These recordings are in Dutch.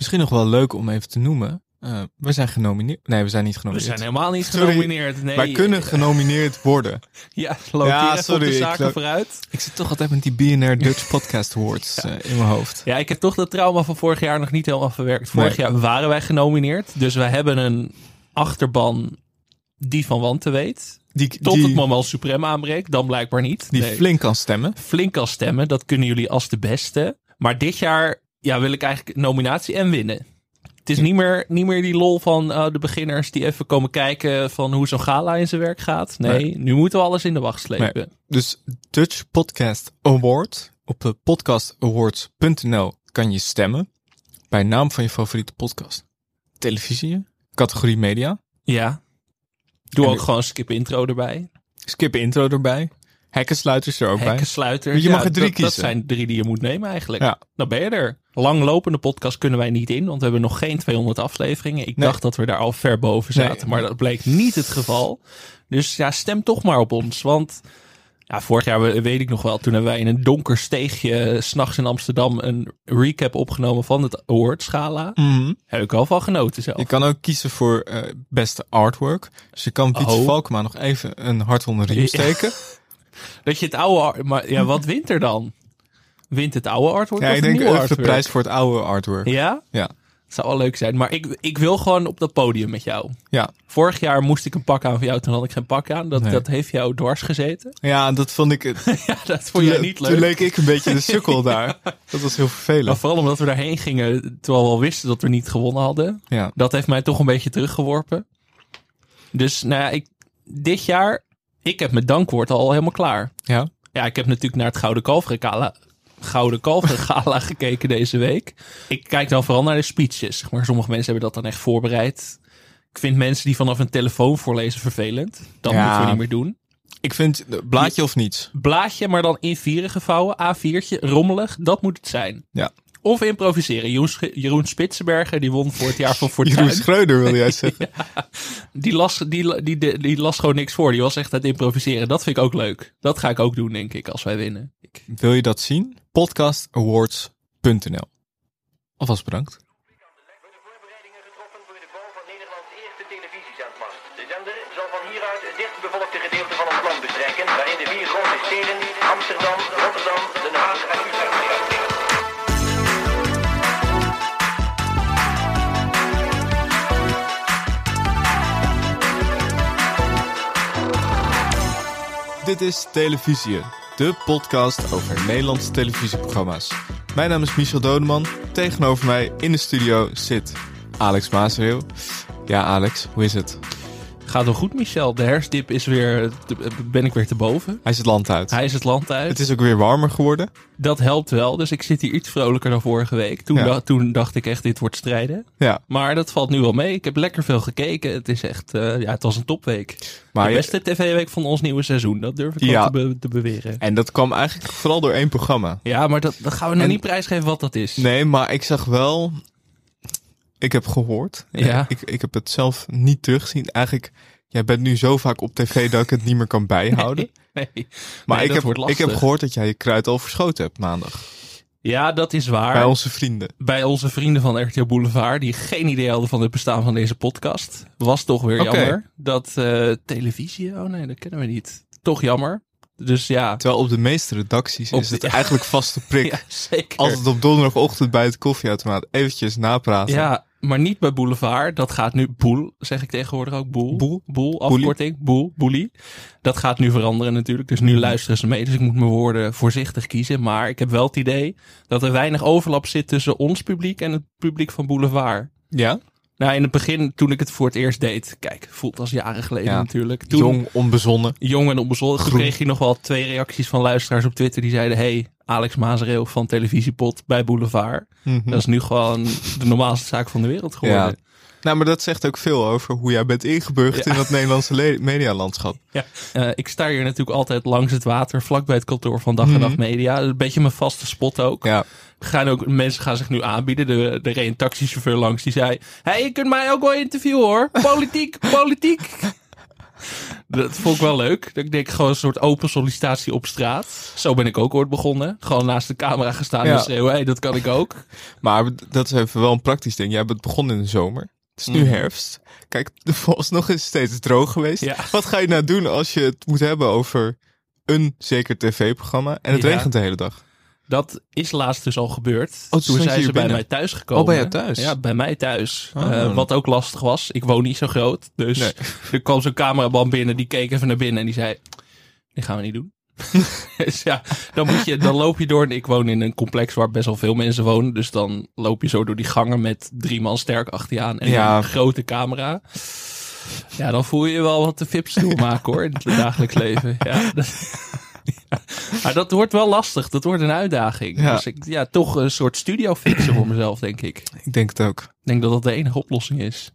Misschien nog wel leuk om even te noemen. Uh, we zijn genomineerd. Nee, we zijn niet We genomineerd. zijn helemaal niet Sorry, genomineerd. Nee, Wij kunnen genomineerd worden. Ja, loop Ja, sorry, de ik zaken vooruit. Ik zit toch altijd met die BNR Dutch Podcast Awards eh, in mijn hoofd. Ja, ik heb toch dat trauma van vorig jaar nog niet helemaal verwerkt. Vorig Nee. jaar waren wij genomineerd. Dus wij hebben een achterban die van wanten weet. Die, Tot die, het moment Supreme aanbreekt. Dan blijkbaar niet. die Nee. flink kan stemmen. flink kan stemmen. Dat kunnen jullie als de beste. Maar dit jaar ja, wil ik eigenlijk nominatie en winnen. Het is niet meer, niet meer die lol van eh, de beginners die even komen kijken van hoe zo'n gala in zijn werk gaat. Nee, Nee. nu moeten we alles in de wacht slepen. Dus Dutch Podcast Award. Op eh, podcastawards.nl kan je stemmen. Bij naam van je favoriete podcast. Televisie. Categorie media. Ja. Doe En ook nu- gewoon skip intro erbij. Skip intro erbij. Hekkensluiters er ook bij. Hekkensluiters. Je mag er drie dat, kiezen. Dat zijn drie die je moet nemen eigenlijk. Ja. Dan ben je er. Langlopende podcast kunnen wij niet in, want we hebben nog geen 200 afleveringen. Ik Nee. dacht dat we daar al ver boven Nee. zaten, maar dat bleek niet het geval. Dus ja, stem toch maar op ons. Want ja, vorig jaar we- weet ik nog wel, toen hebben wij in een donker steegje eh, 's s'nachts in Amsterdam een recap opgenomen van het awardschala. Mhm. Heb ik wel van genoten zelf. Je kan ook kiezen voor eh, beste artwork. Dus je kan Pietje Oh. Valkma nog even een hart onder de riem steken. Dat je het oude, ar- maar ja, wat wint er dan? Wint het oude artwork Ja, of ik denk nieuwe even de prijs voor het oude artwork. Ja? Ja. Het zou wel leuk zijn. Maar ik, ik wil gewoon op dat podium met jou. Ja. Vorig jaar moest ik een pak aan van jou, toen had ik geen pak aan. Dat, Nee. dat heeft jou dwars gezeten. Ja, dat vond ik... ja, dat vond jij niet Toen leuk. leek ik een beetje de sukkel daar. Dat was heel Maar vervelend. vooral omdat we daarheen gingen, terwijl we al wisten dat we niet gewonnen hadden. Ja. Dat heeft mij toch een beetje teruggeworpen. Dus nou ja, ik, dit jaar, ik heb mijn dankwoord al helemaal klaar. Ja. Ja, ik heb natuurlijk naar het Gouden Kalvergala, Gouden gekeken deze week. Ik kijk dan vooral naar de speeches. zeg Maar sommige mensen hebben dat dan echt voorbereid. Ik vind mensen die vanaf een telefoon voorlezen vervelend. Dat Ja. moeten we niet meer doen. Ik vind eh, blaadje of niets. Blaadje, maar dan in vieren gevouwen. A4'tje, rommelig. Dat moet het zijn. Ja. Of improviseren. Jeroen, Jeroen Spitsenberger, die won voor het jaar van Fortuin. Jeroen Schreuder wil jij zeggen. Die las, die, die, die, die las gewoon niks voor. Die was echt aan het improviseren. Dat vind ik ook leuk. Dat ga ik ook doen, denk ik, als wij winnen. Ik, Wil je dat zien? Podcastawards.nl Alvast bedankt. worden voorbereidingen getroffen voor de bouw van Nederlands eerste televisiezendmast. De zender zal van hieruit het dichtbevolkte gedeelte van ons land bestrijken, waarin de vier grote steden Amsterdam, Rotterdam, Dit is Televisie, de podcast over Nederlandse televisieprogramma's. Mijn naam is Michel Dodeman. Tegenover mij in de studio zit Alex Maasreel. Ja, Alex, hoe is het? Gaat wel goed, Michel. De herfstdip is weer, te- ben ik weer te boven. Hij is het land uit. Hij is het land uit. Het is ook weer warmer geworden. Dat helpt wel. Dus ik zit hier iets vrolijker dan vorige week. Toen, Ja. toen dacht ik echt, dit wordt strijden. Ja, Maar dat valt nu wel mee. Ik heb lekker veel gekeken. Het is echt, eh, ja, het was een topweek. maar de je- beste tv-week van ons nieuwe seizoen. Dat durf ik wel te, be- te beweren. en dat kwam eigenlijk vooral door één programma. Ja, maar dat, dat gaan we nog En- niet prijsgeven wat dat is. Nee, maar ik zag wel. Ik heb gehoord. Ja. Ik, ik heb het zelf niet teruggezien. Eigenlijk, jij bent nu zo vaak op tv dat ik het niet meer kan bijhouden. Nee. Maar Nee, ik, heb, ik heb gehoord dat jij je kruid al verschoten hebt maandag. Ja, dat is waar. Bij onze vrienden. bij onze vrienden van RTL Boulevard, die geen idee hadden van het bestaan van deze podcast, was toch weer jammer. Dat eh, televisie, oh nee, dat kennen we niet. Toch jammer. Dus ja, Terwijl op de meeste redacties Op is het de- eigenlijk vaste prik. ja zeker. Altijd op donderdagochtend bij het koffieautomaat eventjes napraten. Ja, maar niet bij Boulevard. Dat gaat nu Boel, zeg ik tegenwoordig ook. Boel. Boel? Boel, afkorting. Boel, Boelie. Dat gaat nu veranderen natuurlijk. Dus nu luisteren ze mee. Dus ik moet mijn woorden voorzichtig kiezen. Maar ik heb wel het idee dat er weinig overlap zit tussen ons publiek en het publiek van Boulevard. Ja? Nou, in het begin, toen ik het voor het eerst deed. Kijk, voelt als jaren geleden Ja. natuurlijk. Toen, Jong, onbezonnen. jong en onbezonnen. Toen kreeg je nog wel twee reacties van luisteraars op Twitter. Die zeiden, hey, Alex Mazereel van Televisiepot bij Boulevard. Mhm. Dat is nu gewoon de normaalste zaak van de wereld geworden. Ja. Nou, maar dat zegt ook veel over hoe jij bent ingeburgerd Ja. in dat Nederlandse medialandschap. Ja, eh, ik sta hier natuurlijk altijd langs het water, vlakbij het kantoor van Dag en Nacht Media. Een beetje mijn vaste spot ook. Ja. Gaan ook. Mensen gaan zich nu aanbieden. De, reed een taxichauffeur langs die zei: hey, je kunt mij ook wel interviewen hoor. Politiek, politiek. Dat vond ik wel leuk. Ik denk gewoon een soort open sollicitatie op straat. Zo ben ik ook ooit begonnen. Gewoon naast de camera gestaan Ja. en schreeuwen, hey, dat kan ik ook. Maar dat is even wel een praktisch ding. Jij bent begonnen in de zomer. Het is nu Mhm. herfst. Kijk, vooralsnog is het steeds droog geweest. Ja. Wat ga je nou doen als je het moet hebben over een zeker tv-programma en het Ja. regent de hele dag? Dat is laatst dus al gebeurd. Oh, toen zijn ze bij mij thuis gekomen. Oh, bij jou thuis? Ja, bij mij thuis. Oh. Eh, wat ook lastig was. Ik woon niet zo groot. Dus Nee. er kwam zo'n cameraman binnen. Die keek even naar binnen en die zei... Dit gaan we niet doen. dus ja, dan, moet je, dan loop je door. En ik woon in een complex waar best wel veel mensen wonen. Dus dan loop je zo door die gangen met drie man sterk achter je aan. En Ja. een grote camera. Ja, dan voel je je wel wat de vips maken hoor. In het dagelijks leven. Ja, dat, ja. Maar dat wordt wel lastig. Dat wordt een uitdaging. Ja. Dus ik, ja, toch een soort studio fixen voor mezelf, denk ik. Ik denk het ook. Ik denk dat dat de enige oplossing is.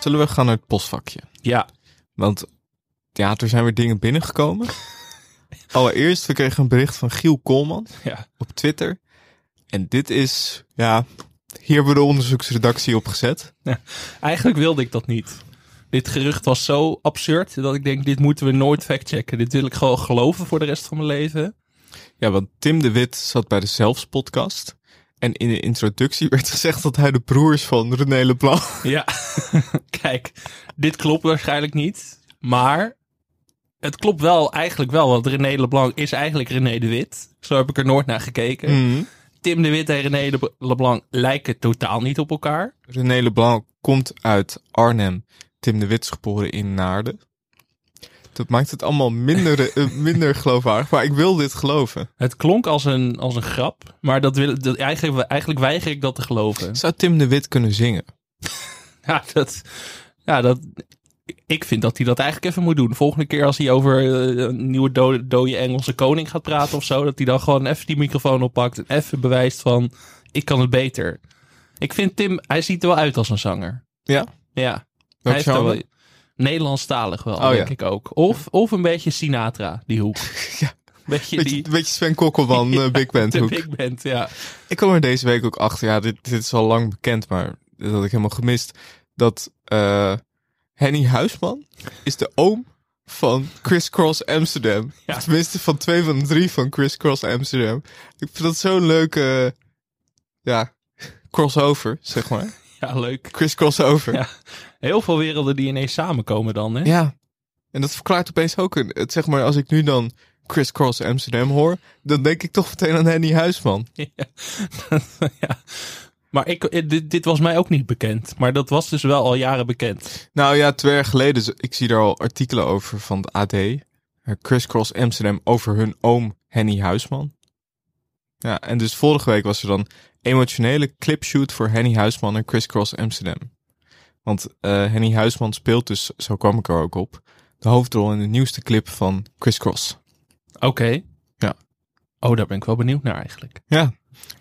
Zullen we gaan naar het postvakje? Ja, Want ja, er zijn weer dingen binnengekomen. Allereerst, we kregen een bericht van Giel Koolman ja. op Twitter. En dit is, ja, hier hebben we de onderzoeksredactie op gezet. Eigenlijk wilde ik dat niet. Dit gerucht was zo absurd dat ik denk, dit moeten we nooit factchecken. Dit wil ik gewoon geloven voor de rest van mijn leven. Ja, want Tim de Wit zat bij de Zelfs podcast. En in de introductie werd gezegd dat hij de broer is van René Leblanc. Ja, kijk, dit klopt waarschijnlijk niet. Maar het klopt wel, eigenlijk wel. Want René Leblanc is eigenlijk René de Wit. Zo heb ik er nooit naar gekeken. Mhm. Tim de Wit en René Leblanc lijken totaal niet op elkaar. René Leblanc komt uit Arnhem. Tim de Wit is geboren in Naarden. Dat maakt het allemaal minder, eh, minder geloofwaardig. Maar ik wil dit geloven. Het klonk als een, als een grap, maar dat wil, dat, eigenlijk, eigenlijk weiger ik dat te geloven. Zou Tim de Wit kunnen zingen? Ja, dat, ja, dat, ik vind dat hij dat eigenlijk even moet doen. Volgende keer als hij over eh, een nieuwe dode, dode Engelse koning gaat praten of zo, dat hij dan gewoon even die microfoon oppakt en even bewijst van, ik kan het beter. Ik vind Tim, hij ziet er wel uit als een zanger. Ja? Ja. Hij heeft genre? wel, Nederlandstalig wel, Oh, denk ja. ik ook. Of, of een beetje Sinatra, die hoek. Ja. Beetje Beetje, die, beetje Sven Kokkelman, eh, Big Band hoek. big band, ja. Ik kwam er deze week ook achter. Ja, dit, dit is al lang bekend, maar dat had ik helemaal gemist. Dat eh, Henny Huisman is de oom van Criss Cross Amsterdam. Ja. Tenminste van twee van de drie van Criss Cross Amsterdam. Ik vind dat zo'n leuke, ja, crossover, zeg maar. Ja, leuk. Criss Crossover. Ja. Heel veel werelden die ineens samenkomen dan, hè? Ja. En dat verklaart opeens ook een, het, zeg maar, als ik nu dan Criss Cross Amsterdam hoor, dan denk ik toch meteen aan Henny Huisman. ja. Maar ik, eh, dit, dit was mij ook niet bekend. Maar dat was dus wel al jaren bekend. Nou ja, twee jaar geleden, z- ik zie er al artikelen over van de AD. eh, Criss Cross Amsterdam over hun oom Henny Huisman. Ja, en dus vorige week was er dan emotionele clipshoot voor Henny Huisman en Criss Cross Amsterdam. Want eh, Henny Huisman speelt dus, zo kwam ik er ook op, de hoofdrol in de nieuwste clip van Criss Cross. Oké. Ja. Oh, daar ben ik wel benieuwd naar eigenlijk. Ja,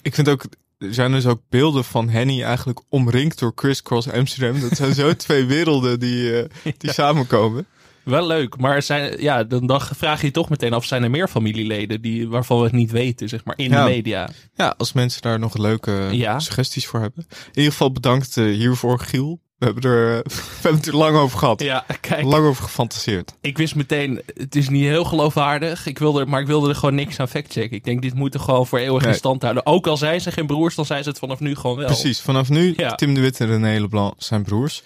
ik vind ook, er zijn dus ook beelden van Henny eigenlijk omringd door Criss Cross Amsterdam. Dat zijn zo twee werelden die, eh, die samenkomen. Wel leuk, maar zijn, ja, dan, dan vraag je je toch meteen af, zijn er meer familieleden die, waarvan we het niet weten, zeg maar, in Ja. de media? Ja, als mensen daar nog leuke Ja. suggesties voor hebben. In ieder geval bedankt eh, hiervoor, Giel. We hebben, er, eh, we hebben het er lang over gehad. Ja, kijk, Lang over gefantaseerd. ik wist meteen, het is niet heel geloofwaardig, ik wilde, maar ik wilde er gewoon niks aan factchecken. Ik denk, dit moet er gewoon voor eeuwig in stand houden. Ook al zijn ze geen broers, dan zijn ze het vanaf nu gewoon wel. Precies, vanaf nu Ja. Tim de Wit en René Leblanc zijn broers.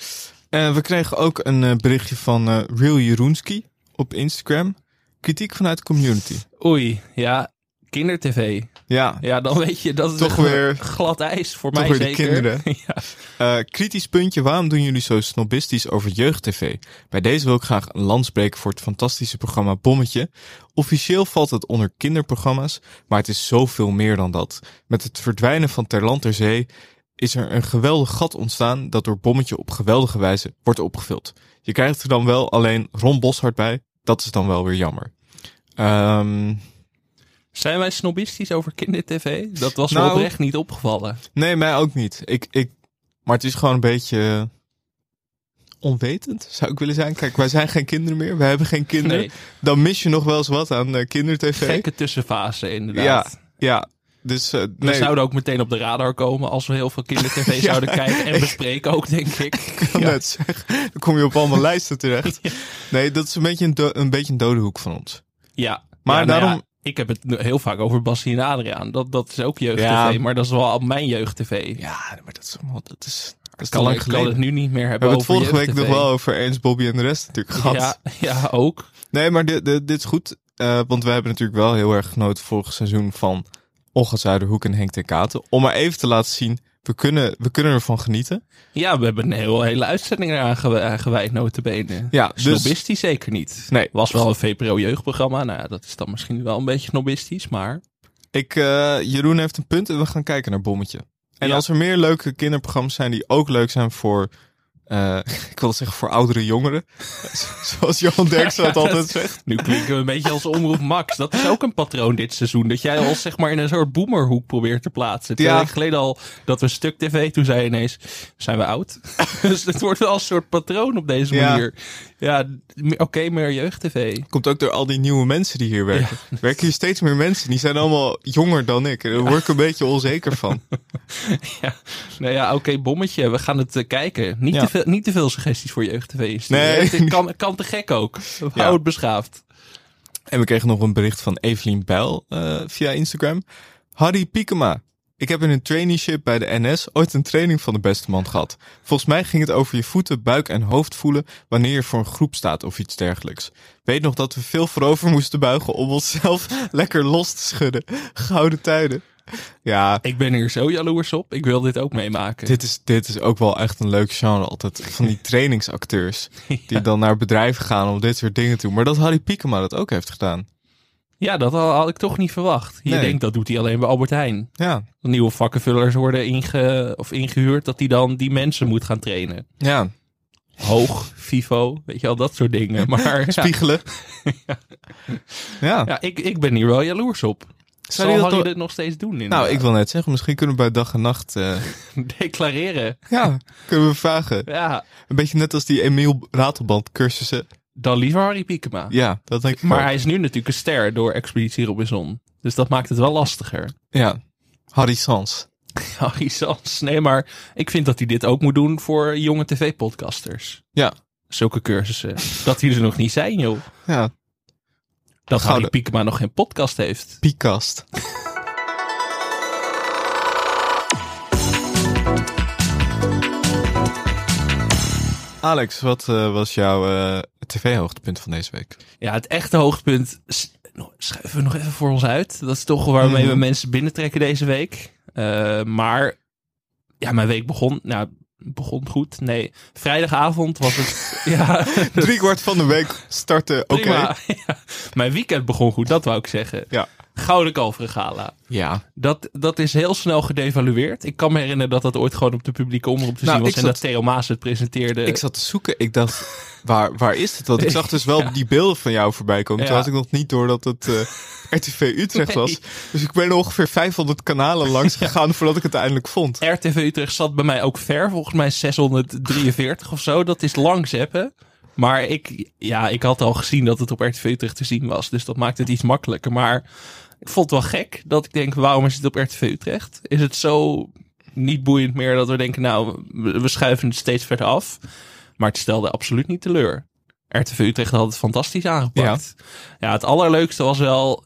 Eh, we kregen ook een eh, berichtje van eh, Real Jeroenski op Instagram. Kritiek vanuit de community. Oei, ja, kindertv. Ja, Ja, dan weet je dat is Toch weer- glad ijs voor toch mij weer de zeker. kinderen. ja. Kritisch puntje, waarom doen jullie zo snobistisch over jeugdtv? Bij deze wil ik graag een lans breken voor het fantastische programma Bommetje. Officieel valt het onder kinderprogramma's, maar het is zoveel meer dan dat. Met het verdwijnen van Ter Land Ter Zee is er een geweldig gat ontstaan dat door Bommetje op geweldige wijze wordt opgevuld. Je krijgt er dan wel alleen Ron Boshart bij, dat is dan wel weer jammer. Ehm, Zijn wij snobistisch over kindertv? Dat was me Nou- oprecht niet opgevallen. nee, mij ook niet. Ik, ik, maar het is gewoon een beetje onwetend, zou ik willen zijn. Kijk, wij zijn geen kinderen meer, wij hebben geen kinderen. Nee, Dan mis je nog wel eens wat aan eh, kindertv. gekke tussenfase inderdaad. Ja, ja. Dus eh, We nee, zouden ook meteen op de radar komen als we heel veel kindertv Ja. zouden kijken en bespreken ook, denk ik. ik kan net zeggen, dan kom je op allemaal lijsten terecht. Nee, dat is een beetje een, do- een beetje een dode hoek van ons. Ja, Maar Ja, nou daarom- ik heb het heel vaak over Bassie en Adriaan. Dat, dat is ook jeugd-tv, Ja. maar dat is wel al mijn jeugd-tv. Ja, maar dat is allemaal, dat is, dat is kan, lang kan geleden. het nu niet meer We hebben hebben het vorige week nog wel over Ernst, Bobby en de rest natuurlijk gehad. Ja, ja, ook. Nee, maar dit, dit, dit is goed. eh, want we hebben natuurlijk wel heel erg genoten vorig seizoen van Olga Zuiderhoek en Henk ten Katen. Om maar even te laten zien, we kunnen, we kunnen ervan genieten. Ja, we hebben een heel, hele uitzending eraan gew- aan gewijd, notabene. Ja, dus- Snobistisch zeker niet. Nee. Was wel een VPRO-jeugdprogramma. Nou ja, dat is dan misschien wel een beetje snobistisch, maar... Ik, eh, Jeroen heeft een punt en we gaan kijken naar Bommetje. En Ja. als er meer leuke kinderprogramma's zijn die ook leuk zijn voor, eh, ik wil zeggen voor oudere jongeren. Zoals Johan Derksen dat Ja, altijd zegt. Nu klinken we een beetje als omroep Max. Dat is ook een patroon dit seizoen. Dat jij ons zeg maar in een soort boomerhoek probeert te plaatsen. Twee Ja. weken geleden al dat we stuk tv. Toen zei je ineens, zijn we oud? dus het wordt wel een soort patroon op deze manier. Ja, oké, meer jeugd-tv. Komt ook door al die nieuwe mensen die hier werken. Er werken hier steeds meer mensen. Die zijn allemaal jonger dan ik. Daar word ik een beetje onzeker van. Ja, nou ja, oké, bommetje. We gaan het eh, kijken. Niet, Ja. te veel, niet te veel suggesties voor jeugd-tv insturen. Nee. Het kan, kan te gek ook. Hou Ja. het beschaafd. En we kregen nog een bericht van Evelien Bijl eh, via Instagram. Harry Piekema. Ik heb in een traineeship bij de NS ooit een training van de beste man gehad. Volgens mij ging het over je voeten, buik en hoofd voelen wanneer je voor een groep staat of iets dergelijks. Weet nog dat we veel voorover moesten buigen om onszelf lekker los te schudden. Gouden tijden. Ja, Ik ben hier zo jaloers op. Ik wil dit ook meemaken. dit is, dit is ook wel echt een leuk genre altijd. Van die trainingsacteurs die dan naar bedrijven gaan om dit soort dingen te doen. Maar dat Harry Piekema dat ook heeft gedaan. Ja, dat had ik toch niet verwacht. Je Nee. denkt dat doet hij alleen bij Albert Heijn. Ja, De nieuwe vakkenvullers worden inge, of ingehuurd dat hij dan die mensen moet gaan trainen. ja. Hoog, FIFO, weet je al dat soort dingen. Maar ja, Spiegelen. ja. ja, ik, ik ben hier wel jaloers op. Zou Zal die dat Harry nog- dit nog steeds doen? Nou, inderdaad? ik wil net zeggen, misschien kunnen we bij dag en nacht. eh, Declareren. ja, kunnen we vragen. Ja, Een beetje net als die Emiel Ratelband cursussen. dan liever Harry Piekema. Ja, dat denk ik Maar hij is nu natuurlijk een ster door Expeditie Robinson. Dus dat maakt het wel lastiger. Ja, Harry Sans. Harry Sans. Nee, maar ik vind dat hij dit ook moet doen voor jonge tv-podcasters. Ja, Zulke cursussen. dat die er nog niet zijn, joh. ja. Dat Harry Piekema nog geen podcast heeft. Piekast. Alex, wat eh, was jouw eh, tv-hoogtepunt van deze week? Ja, het echte hoogtepunt nog- schuiven we nog even voor ons uit. Dat is toch waarmee Mhm. we mensen binnentrekken deze week. Eh, maar ja, mijn week begon, nou, begon goed. Nee, vrijdagavond was het. ja, Drie kwart van de week starten, oké. Ja, mijn weekend begon goed, dat wou ik zeggen. Ja. Gouden Kalveren Gala. Ja, Dat, dat is heel snel gedevalueerd. Ik kan me herinneren dat dat ooit gewoon op de publieke omroep te Nou, zien was. ik En dat Theo Maas het presenteerde. ik zat te zoeken. Ik dacht, waar, waar is het? Want ik zag dus wel Ja. die beelden van jou voorbij komen. Toen had ik nog niet door dat het eh, RTV Utrecht Nee. was. Dus ik ben ongeveer 500 kanalen langs gegaan voordat ik het eindelijk vond. RTV Utrecht zat bij mij ook ver. Volgens mij 643 of zo. Dat is lang zeppen. Maar ik, ja, ik had al gezien dat het op RTV Utrecht te zien was. Dus dat maakt het iets makkelijker. Maar ik vond het wel gek dat ik denk, waarom is het op RTV Utrecht? Is het zo niet boeiend meer dat we denken, nou, we schuiven het steeds verder af. Maar het stelde absoluut niet teleur. RTV Utrecht had het fantastisch aangepakt. Ja, het allerleukste was wel...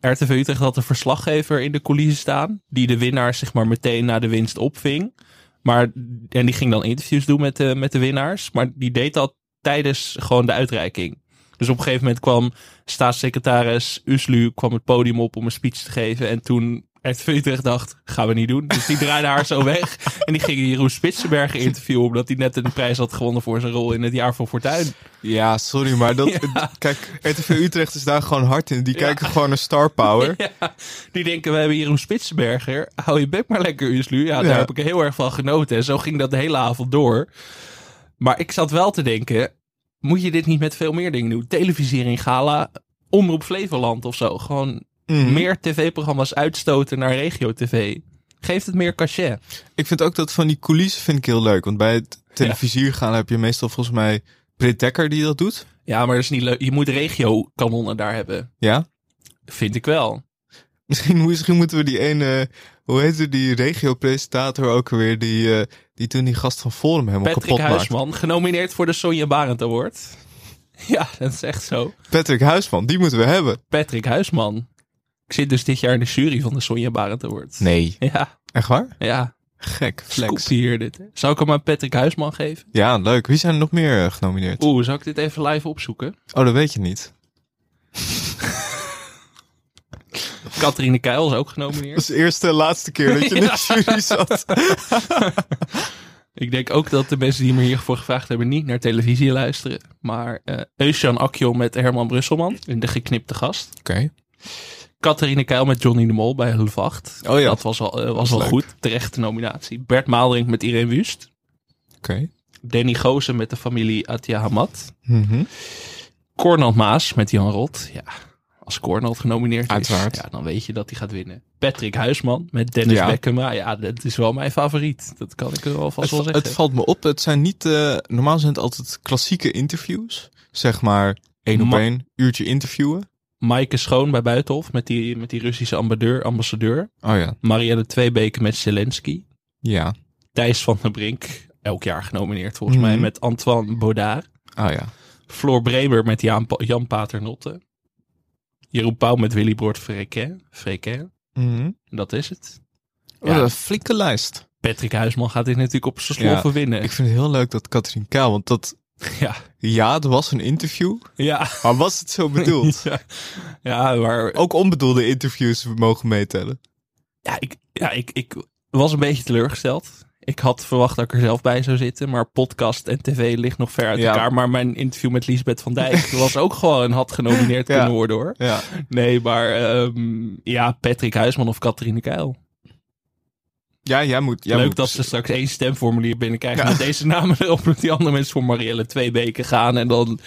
RTV Utrecht had een verslaggever in de coulissen staan. Die de winnaars zeg maar meteen na de winst opving. Maar, en die ging dan interviews doen met de, met de winnaars. Maar die deed dat tijdens gewoon de uitreiking. Dus op een gegeven moment kwam staatssecretaris Uslu kwam het podium op om een speech te geven. En toen RTV Utrecht dacht, gaan we niet doen. Dus die draaide haar zo weg. En die ging Jeroen Spitsenberger interviewen. Omdat hij net een prijs had gewonnen voor zijn rol in het jaar van Fortuin. Ja, sorry, maar dat, Ja. kijk, RTV Utrecht is daar gewoon hard in. Die kijken gewoon naar Star Power. Ja, die denken, we hebben Jeroen Spitsenberger. Hou je bek maar lekker, Uslu. Ja, daar heb ik heel erg van genoten. En zo ging dat de hele avond door. Maar ik zat wel te denken, moet je dit niet met veel meer dingen doen? Televisiering, gala, Omroep Flevoland of zo. Gewoon Mhm. meer tv-programma's uitstoten naar regio-tv. Geeft het meer cachet. Ik vind ook dat van die coulissen vind ik heel leuk. Want bij het televisier gaan heb je meestal volgens mij Britt Dekker die dat doet. Ja, maar dat is niet leuk. Je moet regio-kanonnen daar hebben. Ja. Vind ik wel. Misschien, misschien moeten we die ene, hoe heette die regio-presentator ook alweer, die, eh, die toen die gast van Forum helemaal Patrick kapot maakte. Huisman, genomineerd voor de Sonja Barend Award. Ja, dat is echt zo. Patrick Huisman, die moeten we hebben. Patrick Huisman. Ik zit dus dit jaar in de jury van de Sonja Barend Award. Nee. Ja, Echt waar? ja. Gek, flex. hier dit. hè. Zou ik hem aan Patrick Huisman geven? Ja, leuk. Wie zijn er nog meer eh, genomineerd? Oeh, zou ik dit even live opzoeken? Oh, dat weet je niet. Catherine Keil is ook Dat genomineerd. is de eerste en laatste keer dat je in de jury zat. Ik denk ook dat de mensen die me hiervoor gevraagd hebben niet naar televisie luisteren. Maar eh Eusjan Akjol met Herman Brusselman in De Geknipte Gast. Oké. Catharine Keil met Johnny de Mol bij 8. Oh ja. Dat was al, eh, was wel goed. Terechte nominatie. Bert Maalderink met Irene Wust. Oké. Danny Goosen met de familie Atia Hamad. Mhm. Cornald Maas met Jan Rot. Ja, als Cornald genomineerd Uiteraard. is, ja, dan weet je dat hij gaat winnen. Patrick Huisman met Dennis Ja. Bekkema. Ja, dat is wel mijn favoriet. Dat kan ik er wel vast Het, wel zeggen. het valt me op, het zijn niet, eh, normaal zijn het altijd klassieke interviews. Zeg maar één op één, uurtje interviewen. Maaike Schoon bij Buitenhof met die, met die Russische ambassadeur, ambassadeur. Oh ja. Marielle Tweebeke met Zelensky. Ja. Thijs van der Brink, elk jaar genomineerd volgens mij, Mhm. met Antoine Baudard. Oh ja. Floor Bremer met Jan, Jan Paternotte. Jeroen Pauw met Willy Broert. Frequin. Mhm. Dat is het. Oh, Ja. een flinke lijst. Patrick Huisman gaat dit natuurlijk op zijn sloffen winnen. Ik vind het heel leuk dat Katrien Kaal, want dat, Ja. ja, het was een interview, Ja. maar was het zo bedoeld? ja. Ja, maar Ook onbedoelde interviews mogen meetellen. ja, ik, ja ik, ik was een beetje teleurgesteld. Ik had verwacht dat ik er zelf bij zou zitten. Maar podcast en tv ligt nog ver uit Ja. elkaar. Maar mijn interview met Liesbeth van Dijk was ook gewoon, had genomineerd Ja. kunnen worden hoor. Ja. Nee, maar ehm, ja, Patrick Huisman of Catharine Keil. Ja, jij moet... Jij Leuk moet, dat ze straks één stemformulier binnenkrijgen met deze namen erop. Dat die andere mensen voor Marielle twee weken gaan. En dan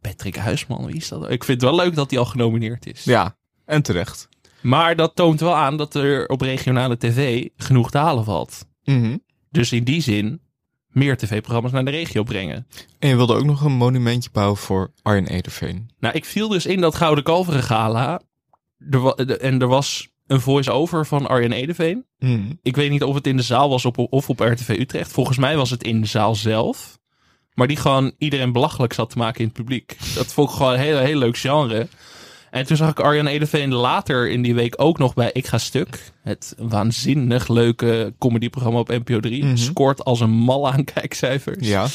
Patrick Huisman, wie is dat? Ik vind het wel leuk dat hij al genomineerd is. Ja, en terecht. Maar dat toont wel aan dat er op regionale tv genoeg te halen valt. Mhm. Dus in die zin meer tv-programma's naar de regio brengen. En je wilde ook nog een monumentje bouwen voor Arjen Ederveen. Nou, ik viel dus in dat Gouden Kalveren gala. Er en er was een voice-over van Arjen Edeveen. Mhm. Ik weet niet of het in de zaal was op, of op RTV Utrecht. Volgens mij was het in de zaal zelf. Maar die gewoon iedereen belachelijk zat te maken in het publiek. Dat vond ik gewoon een heel, heel leuk genre. En toen zag ik Arjan Edeveen later in die week ook nog bij Ik Ga Stuk. Het waanzinnig leuke comedyprogramma op NPO 3. Mhm. Scoort als een mal aan kijkcijfers. Ja.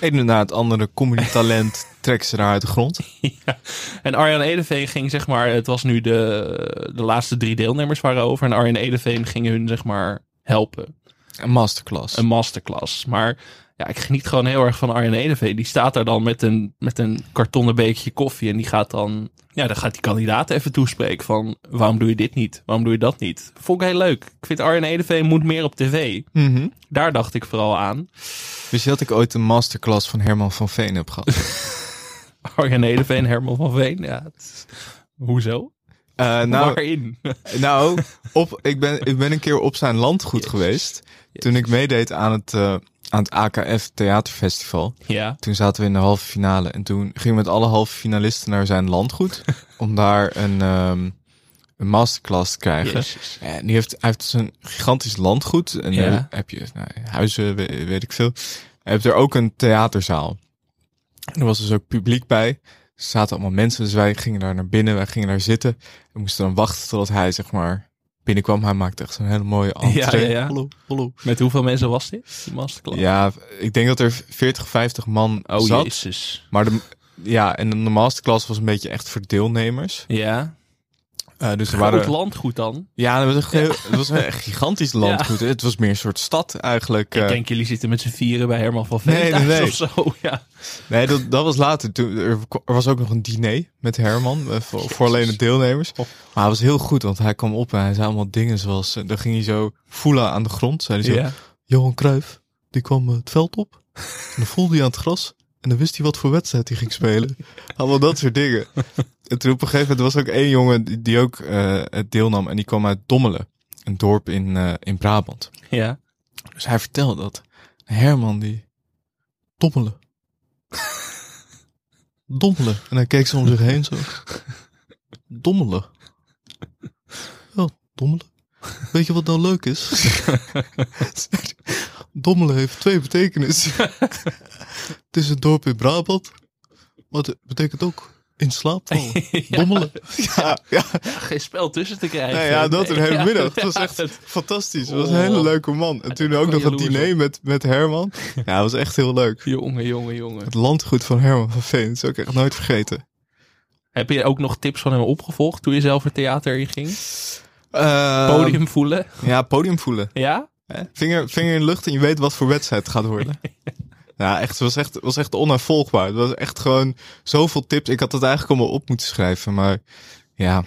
Eén na het andere comedy talent trekken ze daar uit de grond. Ja. En Arjan Edeveen ging zeg maar, het was nu de, de laatste drie deelnemers waren over. En Arjan Edeveen ging hun zeg maar helpen. Een masterclass. Een masterclass. Maar ja, ik geniet gewoon heel erg van Arjan Edeveen. Die staat daar dan met een, met een kartonnen beekje koffie. En die gaat dan, ja, dan gaat die kandidaat even toespreken van waarom doe je dit niet? Waarom doe je dat niet? Vond ik heel leuk. Ik vind Arjan Edeveen moet meer op tv. Mhm. Daar dacht ik vooral aan. Wist je dat ik ooit een masterclass van Herman van Veen heb gehad? Arjan Edeveen, Herman van Veen. Ja, is- hoezo? Eh, nou, Waarin? nou op, ik, ben, ik ben een keer op zijn landgoed geweest. Toen ik meedeed aan het, eh, aan het AKF Theaterfestival. Ja. Toen zaten we in de halve finale. En toen gingen we met alle halve finalisten naar zijn landgoed. om daar een, ehm, een masterclass te krijgen. Jezus. En die heeft, hij heeft dus een gigantisch landgoed. En Ja. daar heb je nou, huizen, weet, weet ik veel. Hij heeft er ook een theaterzaal. En er was dus ook publiek bij. Er zaten allemaal mensen, dus wij gingen daar naar binnen. Wij gingen daar zitten. We moesten dan wachten totdat hij, zeg maar, binnenkwam. Hij maakte echt zo'n hele mooie entree. Ja, ja, ja. Hallo, hallo. Met hoeveel mensen was dit? Die masterclass? Ja, ik denk dat er 40, 50 man Oh, zat. jezus. Maar de, ja, en de masterclass was een beetje echt voor deelnemers. Ja. Eh, dus er Groot waren... landgoed dan. Ja, het was, heel- het was een gigantisch landgoed. Het was meer een soort stad eigenlijk. Ik eh. denk jullie zitten met z'n vieren bij Herman van Veen Nee, nee, thuis nee. of zo. Ja. Nee, dat, dat was later. Toen, er, er was ook nog een diner met Herman. eh, voor, voor alleen de deelnemers. Oh. Maar hij was heel goed, want hij kwam op en hij zei allemaal dingen zoals... dan ging hij zo voelen aan de grond. Zei hij zo, Ja. Johan Cruijff, die kwam het veld op. En dan voelde hij aan het gras. En dan wist hij wat voor wedstrijd hij ging spelen. Allemaal dat soort dingen. En toen op een gegeven moment was ook één jongen die, die ook eh, deelnam. En die kwam uit Dommelen. Een dorp in, eh, in Brabant. ja. Dus hij vertelde dat Herman die dommelen. dommelen. En hij keek zo om zich heen zo. Dommelen. Dommelen? Weet je wat nou leuk is? Dommelen heeft twee betekenissen. het is een dorp in Brabant. Wat het betekent ook in slaap vallen. Dommelen. Ja, ja. Geen spel tussen te krijgen. Nou ja, dat een hele Ja, middag. Het was ja, echt fantastisch. Het was Oh. een hele leuke man. En toen ook nog een diner met, met Herman. Ja, het was echt heel leuk. Jongen, jongen, jongen. Het landgoed van Herman van Veen. Dat is ook echt nooit vergeten. Heb je ook nog tips van hem opgevolgd toen je zelf het theater in ging? Eh, Podium voelen? Ja, podium voelen. Ja? Hè? Vinger, vinger in de lucht en je weet wat voor wedstrijd het gaat worden. ja, echt, het was echt, was echt onaanvolgbaar. Het was echt gewoon zoveel tips. Ik had het eigenlijk allemaal op moeten schrijven, maar ja.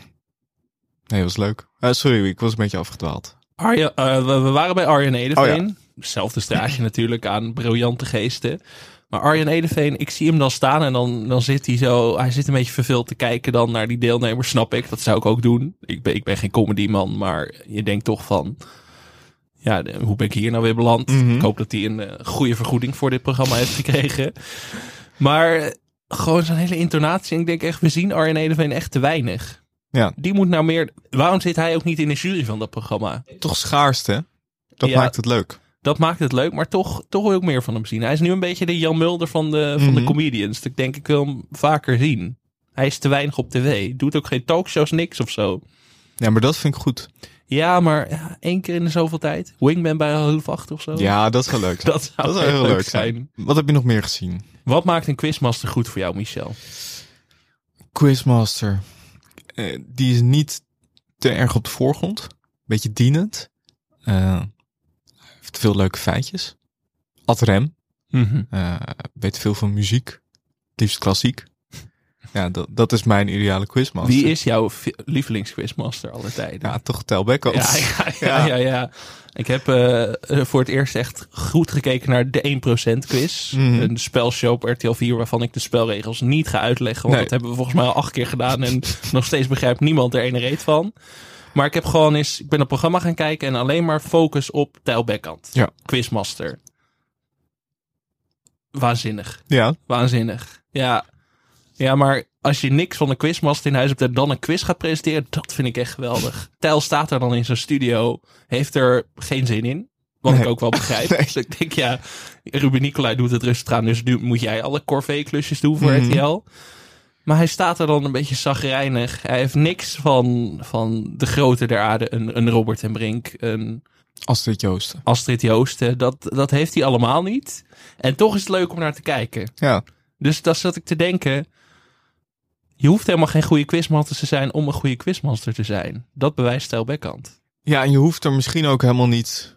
Nee, het was leuk. Eh, sorry, ik was een beetje afgedwaald. Arjen, eh, we, we waren bij Arjen Edeveen. Oh Zelfde straatje natuurlijk aan briljante geesten. Maar Arjen Edeveen, ik zie hem dan staan en dan, dan zit hij zo... Hij zit een beetje verveeld te kijken dan naar die deelnemers, snap ik. Dat zou ik ook doen. Ik ben, ik ben geen comedyman, maar je denkt toch van... Ja, hoe ben ik hier nou weer beland? Mhm. Ik hoop dat hij een eh, goede vergoeding voor dit programma heeft gekregen. Maar eh, gewoon zijn hele intonatie. En ik denk echt, we zien Arjen Edeveen echt te weinig. Ja. Die moet nou meer... Waarom zit hij ook niet in de jury van dat programma? Toch schaarste, hè? Dat Ja. maakt het leuk. Dat maakt het leuk, maar toch, toch wil ik meer van hem zien. Hij is nu een beetje de Jan Mulder van de, van de Mhm. comedians. Ik denk, ik wil hem vaker zien. Hij is te weinig op tv. Doet ook geen talkshows, niks of zo. Ja, maar dat vind ik goed. Ja, maar ja, één keer in de zoveel tijd. Wingman bij half acht of zo. Ja, dat zou leuk zijn. dat zou, Dat zou heel leuk zijn. Wat heb je nog meer gezien? Wat maakt een quizmaster goed voor jou, Michel? Quizmaster. Eh, die is niet te erg op de voorgrond. Beetje dienend. Eh, heeft veel leuke feitjes. Ad rem. Eh, weet veel van muziek. Het liefst klassiek. Ja, dat, dat is mijn ideale quizmaster. Wie is jouw lievelingsquizmaster aller tijden? Ja, toch Tel. Ja, ja, ja, ja, ja. Ik heb eh, eh, voor het eerst echt goed gekeken naar de 1% quiz. Mhm. Een spelshow op RTL 4 waarvan ik de spelregels niet ga uitleggen. Want Nee. dat hebben we volgens mij al acht keer gedaan. En nog steeds begrijpt niemand er ene reet van. Maar ik heb gewoon eens, ik ben een programma gaan kijken en alleen maar focus op Tijl. Ja. Quizmaster. Waanzinnig. Ja, Waanzinnig. Ja. Ja, maar als je niks van een quizmaster in huis hebt en dan een quiz gaat presenteren, dat vind ik echt geweldig. Tijl staat er dan in zijn studio, heeft er geen zin in. Wat ik ook wel begrijp. Nee. Dus ik denk, ja, Ruben Nicolai doet het rustig aan, dus nu moet jij alle corvée-klusjes doen voor Mhm. RTL. Maar hij staat er dan een beetje zagrijnig. Hij heeft niks van, van de grote der aarde. Een, een Robert en Brink, een Astrid Joosten. Astrid Joosten. Dat, dat heeft hij allemaal niet. En toch is het leuk om naar te kijken. Ja, Dus dat zat ik te denken. Je hoeft helemaal geen goede quizmaster te zijn om een goede quizmaster te zijn. Dat bewijst Stel Beckhand. ja, en je hoeft er misschien ook helemaal niet...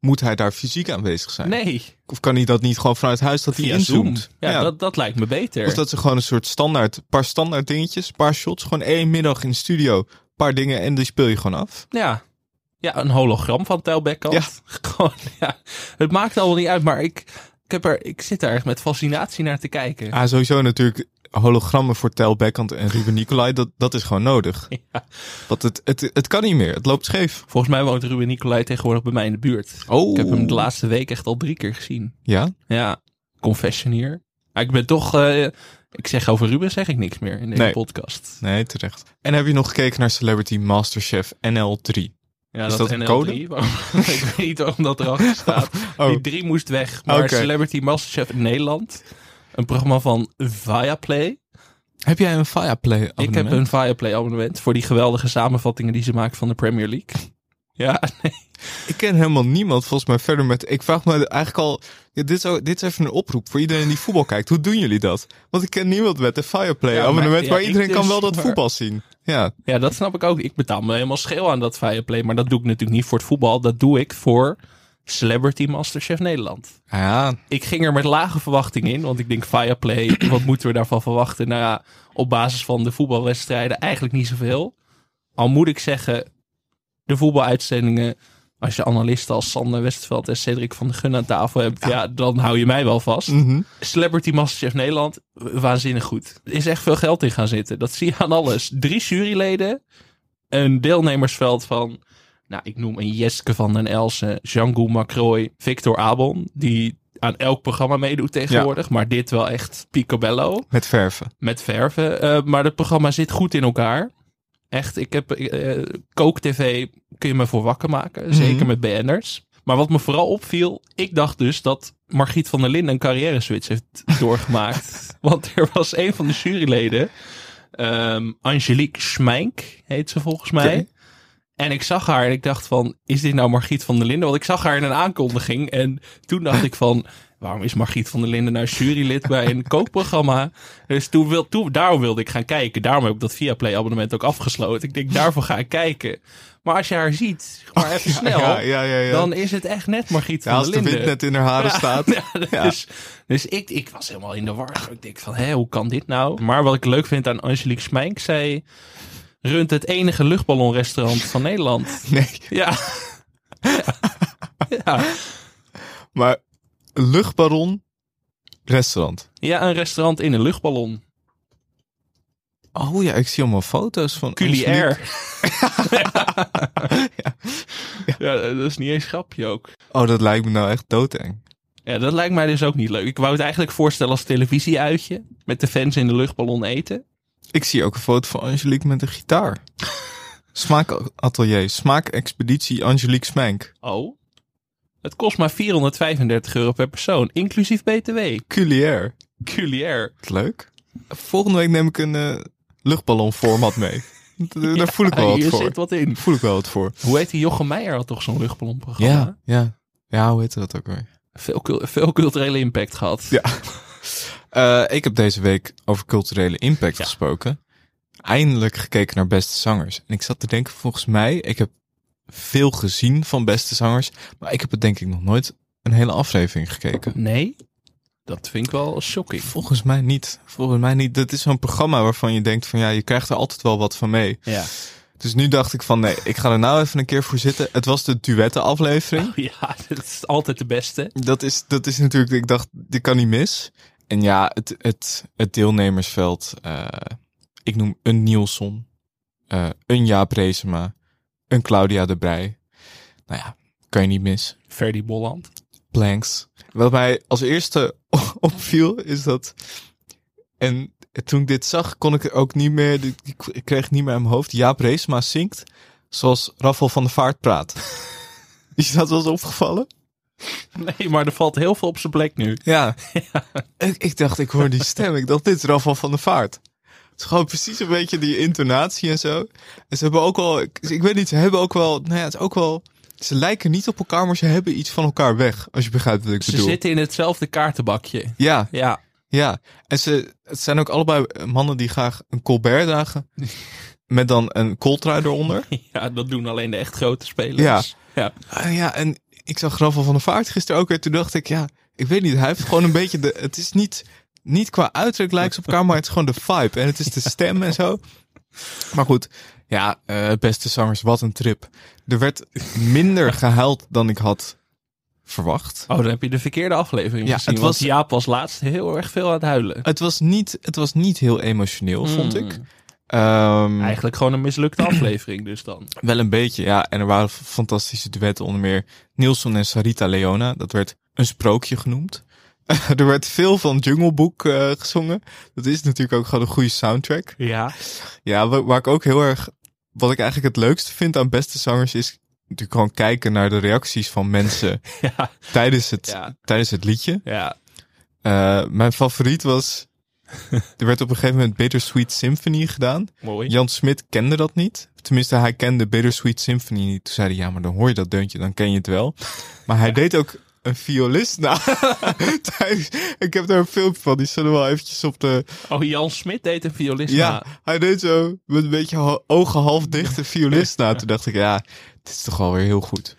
Moet hij daar fysiek aanwezig zijn? Nee, Of kan hij dat niet gewoon vanuit huis dat hij via Zoom. inzoomt? Ja, Dat, dat lijkt me beter. Of dat ze gewoon een soort standaard, paar standaard dingetjes, paar shots, gewoon één middag in de studio, paar dingen en die speel je gewoon af. Ja. ja, een hologram van Tel Beckhand. Ja. Gewoon, ja. Het maakt allemaal niet uit, maar ik, ik, heb er, ik zit er echt met fascinatie naar te kijken. Ah, sowieso natuurlijk hologrammen voor Tel en Ruben Nicolai, dat, dat is gewoon nodig. Ja. Want het, het, het kan niet meer, het loopt scheef. Volgens mij woont Ruben Nicolai tegenwoordig bij mij in de buurt. Oh. Ik heb hem de laatste week echt al drie keer gezien. Ja? Ja, confession hier. Maar ik ben toch... eh, ik zeg over Ruben zeg ik niks meer in deze Nee. podcast. Nee, terecht. En heb je nog gekeken naar Celebrity Masterchef NL3? Ja, Is dat een NL3, code? waarom- ik weet niet waarom dat erachter staat. Oh. Die drie moest weg. Maar. Celebrity Masterchef Nederland. Een programma van Viaplay. Heb jij een Fireplay Ik heb abonnement? een Viaplay abonnement voor die geweldige samenvattingen die ze maken van de Premier League. Ja, nee. Ik ken helemaal niemand volgens mij verder met... Ik vraag me eigenlijk al... Ja, dit, is ook, dit is even een oproep voor iedereen die voetbal kijkt. Hoe doen jullie dat? Want ik ken niemand met een Fireplay Ja, abonnement maar- ja, waar iedereen kan dus, wel dat maar- voetbal zien. Ja, ja, dat snap ik ook. Ik betaal me helemaal scheel aan dat Viaplay. Maar dat doe ik natuurlijk niet voor het voetbal. Dat doe ik voor Celebrity Masterchef Nederland. ja ik ging er met lage verwachtingen in. Want ik denk Fireplay, wat moeten we daarvan verwachten? Nou ja, op basis van de voetbalwedstrijden eigenlijk niet zoveel. Al moet ik zeggen, de voetbaluitzendingen... Als je analisten als Sander Westveld en Cedric van de Gun aan tafel hebt... Ja, dan hou je mij wel vast. Mhm. Celebrity Masterchef Nederland, waanzinnig goed. Er is echt veel geld in gaan zitten. Dat zie je aan alles. Drie juryleden, een deelnemersveld van... Nou, ik noem een Jeske van den Elsen, Django Macroy, Victor Abon... die aan elk programma meedoet tegenwoordig. Maar dit wel echt picobello met verven. met verven. Eh, maar het programma zit goed in elkaar. Echt, ik heb eh kook-tv kun je me voor wakker maken. Zeker Mhm. met BN'ers. Maar wat me vooral opviel, ik dacht dus dat Margriet van der Linden een carrière switch heeft doorgemaakt. Want er was een van de juryleden, ehm, Angelique Schmijk heet ze volgens mij. En ik zag haar en ik dacht van, is dit nou Margriet van der Linden? Want ik zag haar in een aankondiging en toen dacht ik van, waarom is Margriet van der Linden nou jurylid bij een kookprogramma? Dus toen wil, toen, daarom wilde ik gaan kijken. Daarom heb ik dat Viaplay abonnement ook afgesloten. Ik denk, daarvoor ga ik kijken. Maar als je haar ziet, maar even snel, Ja, ja, ja, ja. dan is het echt net Margriet van als der de Linden. wind net in haar haren staat. Dus, dus ik, ik was helemaal in de war. Ik denk van, hé, hoe kan dit nou? Maar wat ik leuk vind aan Angelique Smijk, zij runt het enige luchtballonrestaurant van Nederland. Nee, Ja. ja. ja. maar een luchtbaron restaurant. Ja, een restaurant in een luchtballon. Oh ja, ik zie allemaal foto's van Culiair. Angelique. ja. dat is niet eens een grapje ook. Oh, dat lijkt me nou echt doodeng. Ja, dat lijkt mij dus ook niet leuk. Ik wou het eigenlijk voorstellen als televisieuitje. Met de fans in de luchtballon eten. Ik zie ook een foto van Angelique met een gitaar. Smaakatelier, smaakexpeditie Angelique Smank. Oh. Het kost maar 435 euro per persoon, inclusief BTW. Culiair. Culiair. Leuk. Volgende week neem ik een eh, luchtballonformat mee. Daar voel ik wel wat Hier voor. zit wat in. Voel ik wel wat voor. Hoe heet die? Jochem Meijer had toch zo'n luchtballonprogramma? Ja, ja. Ja, hoe heet dat ook weer? Veel, veel culturele impact gehad. Ja. Eh, ik heb deze week over culturele impact Ja. gesproken. Eindelijk gekeken naar beste zangers. En ik zat te denken, volgens mij, ik heb veel gezien van beste zangers. Maar ik heb het denk ik nog nooit een hele aflevering gekeken. Nee? Dat vind ik wel shocking. Volgens mij niet. Volgens mij niet. Dat is zo'n programma waarvan je denkt van ja, je krijgt er altijd wel wat van mee. Ja. Dus nu dacht ik van nee, ik ga er nou even een keer voor zitten. Het was de duetten aflevering. Ja, dat is altijd de beste. Dat is, dat is natuurlijk, ik dacht, dit kan niet mis. En ja, het, het, het deelnemersveld. eh, ik noem een Nielsen, eh, een Jaap Reesema, een Claudia de Brij. Nou ja, kan je niet mis. Ferdy Bolland. Planks. Wat mij als eerste opviel is dat. En toen ik dit zag, kon ik er ook niet meer. Ik kreeg het niet meer in mijn hoofd. Jaap Reesema zingt zoals Raffel van de Vaart praat. Is dat wel eens opgevallen? Nee, maar er valt heel veel op zijn plek nu. Ja. Ik, ik dacht, ik hoor die stem. Ik dacht, dit is Raffel van de Vaart. Het is gewoon precies een beetje die intonatie en zo. En ze hebben ook wel, ik, ik weet niet, ze hebben ook wel, nou ja, het is ook wel, ze lijken niet op elkaar, maar ze hebben iets van elkaar weg. Als je begrijpt wat ik Ze bedoel. zitten in hetzelfde kaartenbakje. Ja, Ja. ja. En ze, het zijn ook allebei mannen die graag een Colbert dragen. Met dan een kooltrui eronder. ja, dat doen alleen de echt grote spelers. Ja. Ah, ja, en ik zag Raffel van der Vaart gisteren ook weer. Toen dacht ik, ja, ik weet niet. Hij heeft gewoon een beetje de. Het is niet, niet qua uiterlijk lijkt ze op elkaar, maar het is gewoon de vibe. En het is de stem en zo. Maar goed, ja, eh, beste zangers, wat een trip. Er werd minder gehuild dan ik had verwacht. Oh, dan heb je de verkeerde aflevering Ja, gezien. het want was- Jaap was laatst heel erg veel aan het huilen. Het was niet, het was niet heel emotioneel, vond Hmm. ik. Ehm, Eigenlijk gewoon een mislukte aflevering dus dan. Wel een beetje, ja. En er waren fantastische duetten, onder meer Nielsen en Sarita Leona. Dat werd een sprookje genoemd. er werd veel van Jungle Book eh, gezongen. Dat is natuurlijk ook gewoon een goede soundtrack. Ja. Ja, wa- waar ik ook heel erg... Wat ik eigenlijk het leukste vind aan beste zangers is... Natuurlijk gewoon kijken naar de reacties van mensen Ja. tijdens, het, Ja. tijdens het liedje. Ja. Eh, mijn favoriet was... er werd op een gegeven moment Bittersweet Symphony gedaan. Mooi. Jan Smit kende dat niet. Tenminste, hij kende Bittersweet Symphony niet. Toen zei hij, ja, maar dan hoor je dat deuntje, dan ken je het wel. Maar hij deed ook een violist na. Tijdens- ik heb daar een filmpje van, die zullen wel eventjes op de... Oh, Jan Smit deed een violist Ja, na. hij deed zo met een beetje ogen half dicht een violist na. Toen dacht ik, ja, dit is toch wel weer heel goed.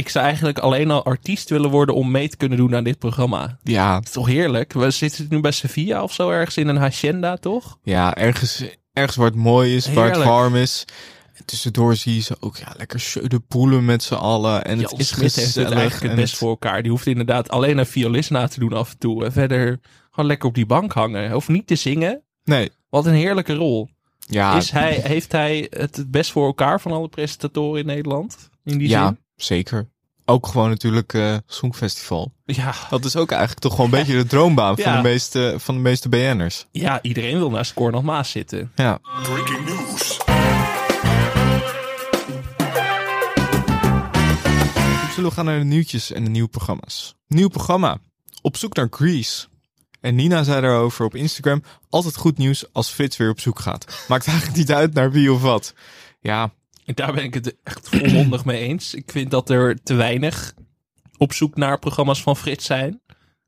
Ik zou eigenlijk alleen al artiest willen worden om mee te kunnen doen aan dit programma. Ja, is toch heerlijk? We zitten nu bij Sevilla of zo ergens in een hacienda, toch? ja ergens, ergens waar het mooi is, waar het warm is. En tussendoor zie je ze ook ja, lekker de poelen met z'n allen. En het is Smit heeft het eigenlijk het best voor elkaar. Die hoeft inderdaad alleen een violist na te doen af en toe. En verder gewoon lekker op die bank hangen. Hij hoeft niet te zingen. Nee, Wat een heerlijke rol. ja, Is hij, heeft hij het het best voor elkaar van alle presentatoren in Nederland? In die ja zin? Zeker. Ook gewoon natuurlijk uh, Songfestival. Ja. Dat is ook eigenlijk toch gewoon een beetje de droombaan van, de meeste, van de meeste BN'ers. Ja, iedereen wil naar Score nog Maas zitten. Ja. Breaking news. Zullen we gaan naar de nieuwtjes en de nieuwe programma's. Nieuw programma. Op zoek naar Grease. En Nina zei daarover op Instagram: altijd goed nieuws als Frits weer op zoek gaat. Maakt eigenlijk niet uit naar wie of wat. Ja, daar ben ik het echt volmondig mee eens. Ik vind dat er te weinig op zoek naar programma's van Frits zijn.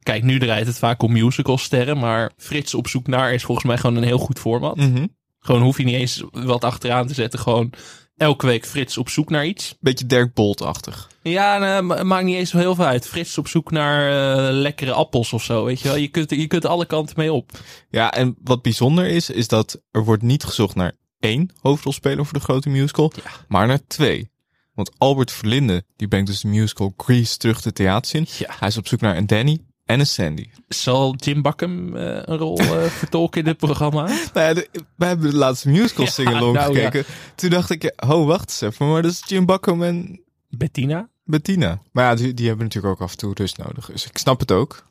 Kijk, nu draait het vaak om musicalsterren, maar Frits op zoek naar is volgens mij gewoon een heel goed format. mhm. Gewoon hoef je niet eens wat achteraan te zetten. Gewoon elke week Frits op zoek naar iets. beetje Dirk Bolt-achtig. Ja, nou, ma- maakt niet eens zo heel veel uit. Frits op zoek naar eh, lekkere appels of zo, weet je wel. Je kunt, je kunt alle kanten mee op. Ja, en wat bijzonder is, is dat er wordt niet gezocht naar één hoofdrolspeler voor de grote musical, maar naar twee. Want Albert Verlinde, die brengt dus de musical Grease terug de theaters in. Ja. Hij is op zoek naar een Danny en een Sandy. Zal Jim Buckham eh, een rol eh, vertolken in dit programma? Nou ja, de- wij hebben de laatste musical Ja, sing-along nou ja. gekeken. Toen dacht ik, oh wacht eens even, maar dat is Jim Buckham en Bettina? Bettina. Maar ja, die, die hebben natuurlijk ook af en toe rust nodig. Dus ik snap het ook.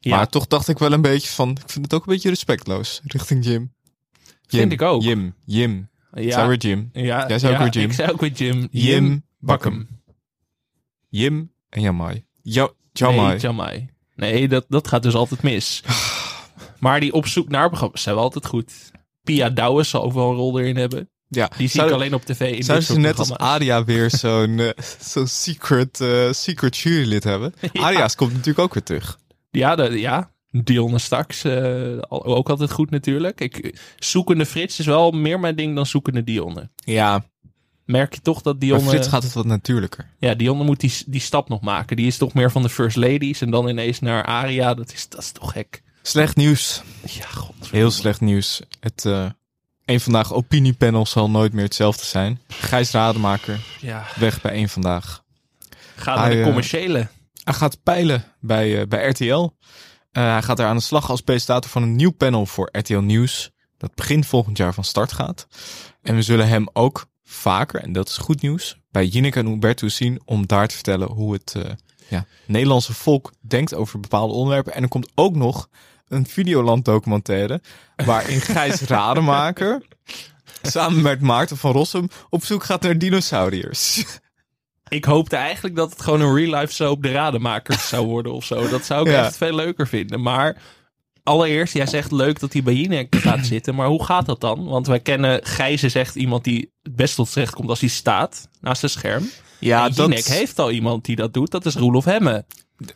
Ja, Maar toch dacht ik wel een beetje van, ik vind het ook een beetje respectloos richting Jim. Jim Vind ik ook. Jim, Jim. ja, Zou weer Jim. ja, Jij zei ook ja, weer Jim. Ik zei ook weer Jim. Jim Buckham. Jim en Jamai. Ja, Jamai. Nee, Jamai. Nee, dat, dat gaat dus altijd mis. Maar die op zoek naar programma's zijn wel altijd goed. Pia Douwes zal ook wel een rol erin hebben. ja. Die zie Zou- ik alleen op tv in Zouden ze net als. Aria weer zo'n eh, zo'n secret, eh, secret jurylid hebben? Ja. Aria's komt natuurlijk ook weer terug. Ja, de, ja. Dionne straks eh, ook altijd goed natuurlijk. Ik, zoekende Frits is wel meer mijn ding dan zoekende Dionne. Ja, Merk je toch dat Dionne... Frits gaat het wat natuurlijker. Ja, Dionne moet die, die stap nog maken. Die is toch meer van de First Ladies en dan ineens naar Aria. Dat is, dat is toch gek. Slecht nieuws. Ja, god. Heel slecht nieuws. Het eh één vandaag opiniepanel zal nooit meer hetzelfde zijn. Gijs Rademaker Ja, weg bij één vandaag. ga naar de eh, commerciële. Hij gaat peilen bij, bij RTL. Eh, hij gaat er aan de slag als presentator van een nieuw panel voor RTL Nieuws. Dat begin volgend jaar van start gaat. En we zullen hem ook vaker, en dat is goed nieuws, bij Jinek en Hubertus zien om daar te vertellen hoe het eh, ja, Nederlandse volk denkt over bepaalde onderwerpen. En er komt ook nog een Videoland documentaire waarin Gijs Rademaker samen met Maarten van Rossum op zoek gaat naar dinosauriërs. Ik hoopte eigenlijk dat het gewoon een real life soap de Rademakers zou worden of zo. Dat zou ik Ja. echt veel leuker vinden. Maar allereerst, jij zegt leuk dat hij bij Jinek gaat zitten. Maar hoe gaat dat dan? Want wij kennen Gijs is echt iemand die het best tot z'n recht komt als hij staat naast zijn scherm. Ja, en Jinek heeft al iemand die dat doet. Dat is Roelof Hemme.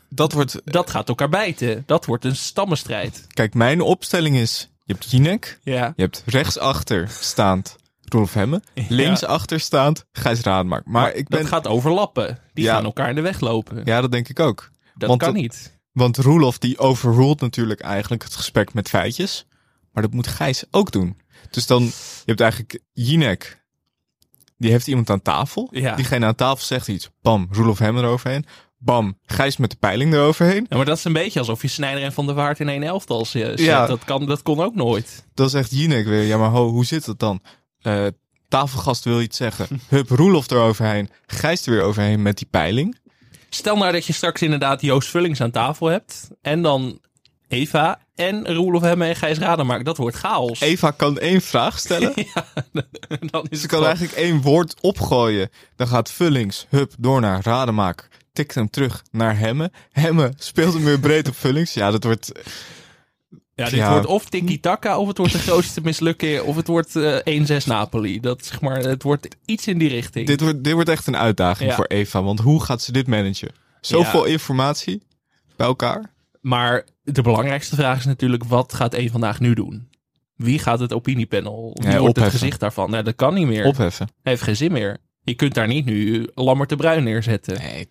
dat wordt Dat gaat elkaar bijten. Dat wordt een stammenstrijd. Kijk, mijn opstelling is: je hebt Jinek, Ja. je hebt rechtsachter staand Rolf Hemme, linksachter staand Gijs Rademaker. Maar, ik ben, Dat gaat overlappen. Die gaan elkaar in de weg lopen. ja, dat denk ik ook. dat want kan dat- niet. Want Roelof die overruled natuurlijk eigenlijk het gesprek met feitjes, maar dat moet Gijs ook doen. Dus dan, je hebt eigenlijk Jinek, die heeft iemand aan tafel. Ja. Diegene aan tafel zegt iets, bam, Roelof Hemme eroverheen. Bam, Gijs met de peiling eroverheen. Ja, maar dat is een beetje alsof je Snijder en Van der Waard in één elftal zet. Ja. Dat, kan, dat kon ook nooit. Dan zegt Jinek weer, ja maar ho, hoe zit het dan? Eh, tafelgast wil iets zeggen. Hup, Roelof eroverheen. Gijs er weer overheen met die peiling. Stel nou dat je straks inderdaad Joost Vullings aan tafel hebt. En dan Eva en Roelof Hemme en Gijs Rademaker. Dat wordt chaos. Eva kan één vraag stellen. dan is Ze kan eigenlijk één woord opgooien. Dan gaat Vullings, hup, door naar Rademaker. Tikt hem terug naar Hemme. Hemme speelt hem weer breed op Vullings. Ja, dat wordt... Ja, dit Ja. wordt of tiki-taka of het wordt de grootste mislukking. Of het wordt eh 1-6 Napoli. Dat, zeg maar, het wordt iets in die richting. Dit wordt, dit wordt echt een uitdaging Ja. voor Eva. Want hoe gaat ze dit managen? Zoveel informatie bij elkaar. Maar de belangrijkste vraag is natuurlijk, wat gaat één vandaag nu doen? Wie gaat het opiniepanel? Wie wordt het gezicht daarvan? Nou, dat kan niet meer. Opheffen. Hij heeft geen zin meer. Je kunt daar niet nu Lammert de Bruin neerzetten. Nee,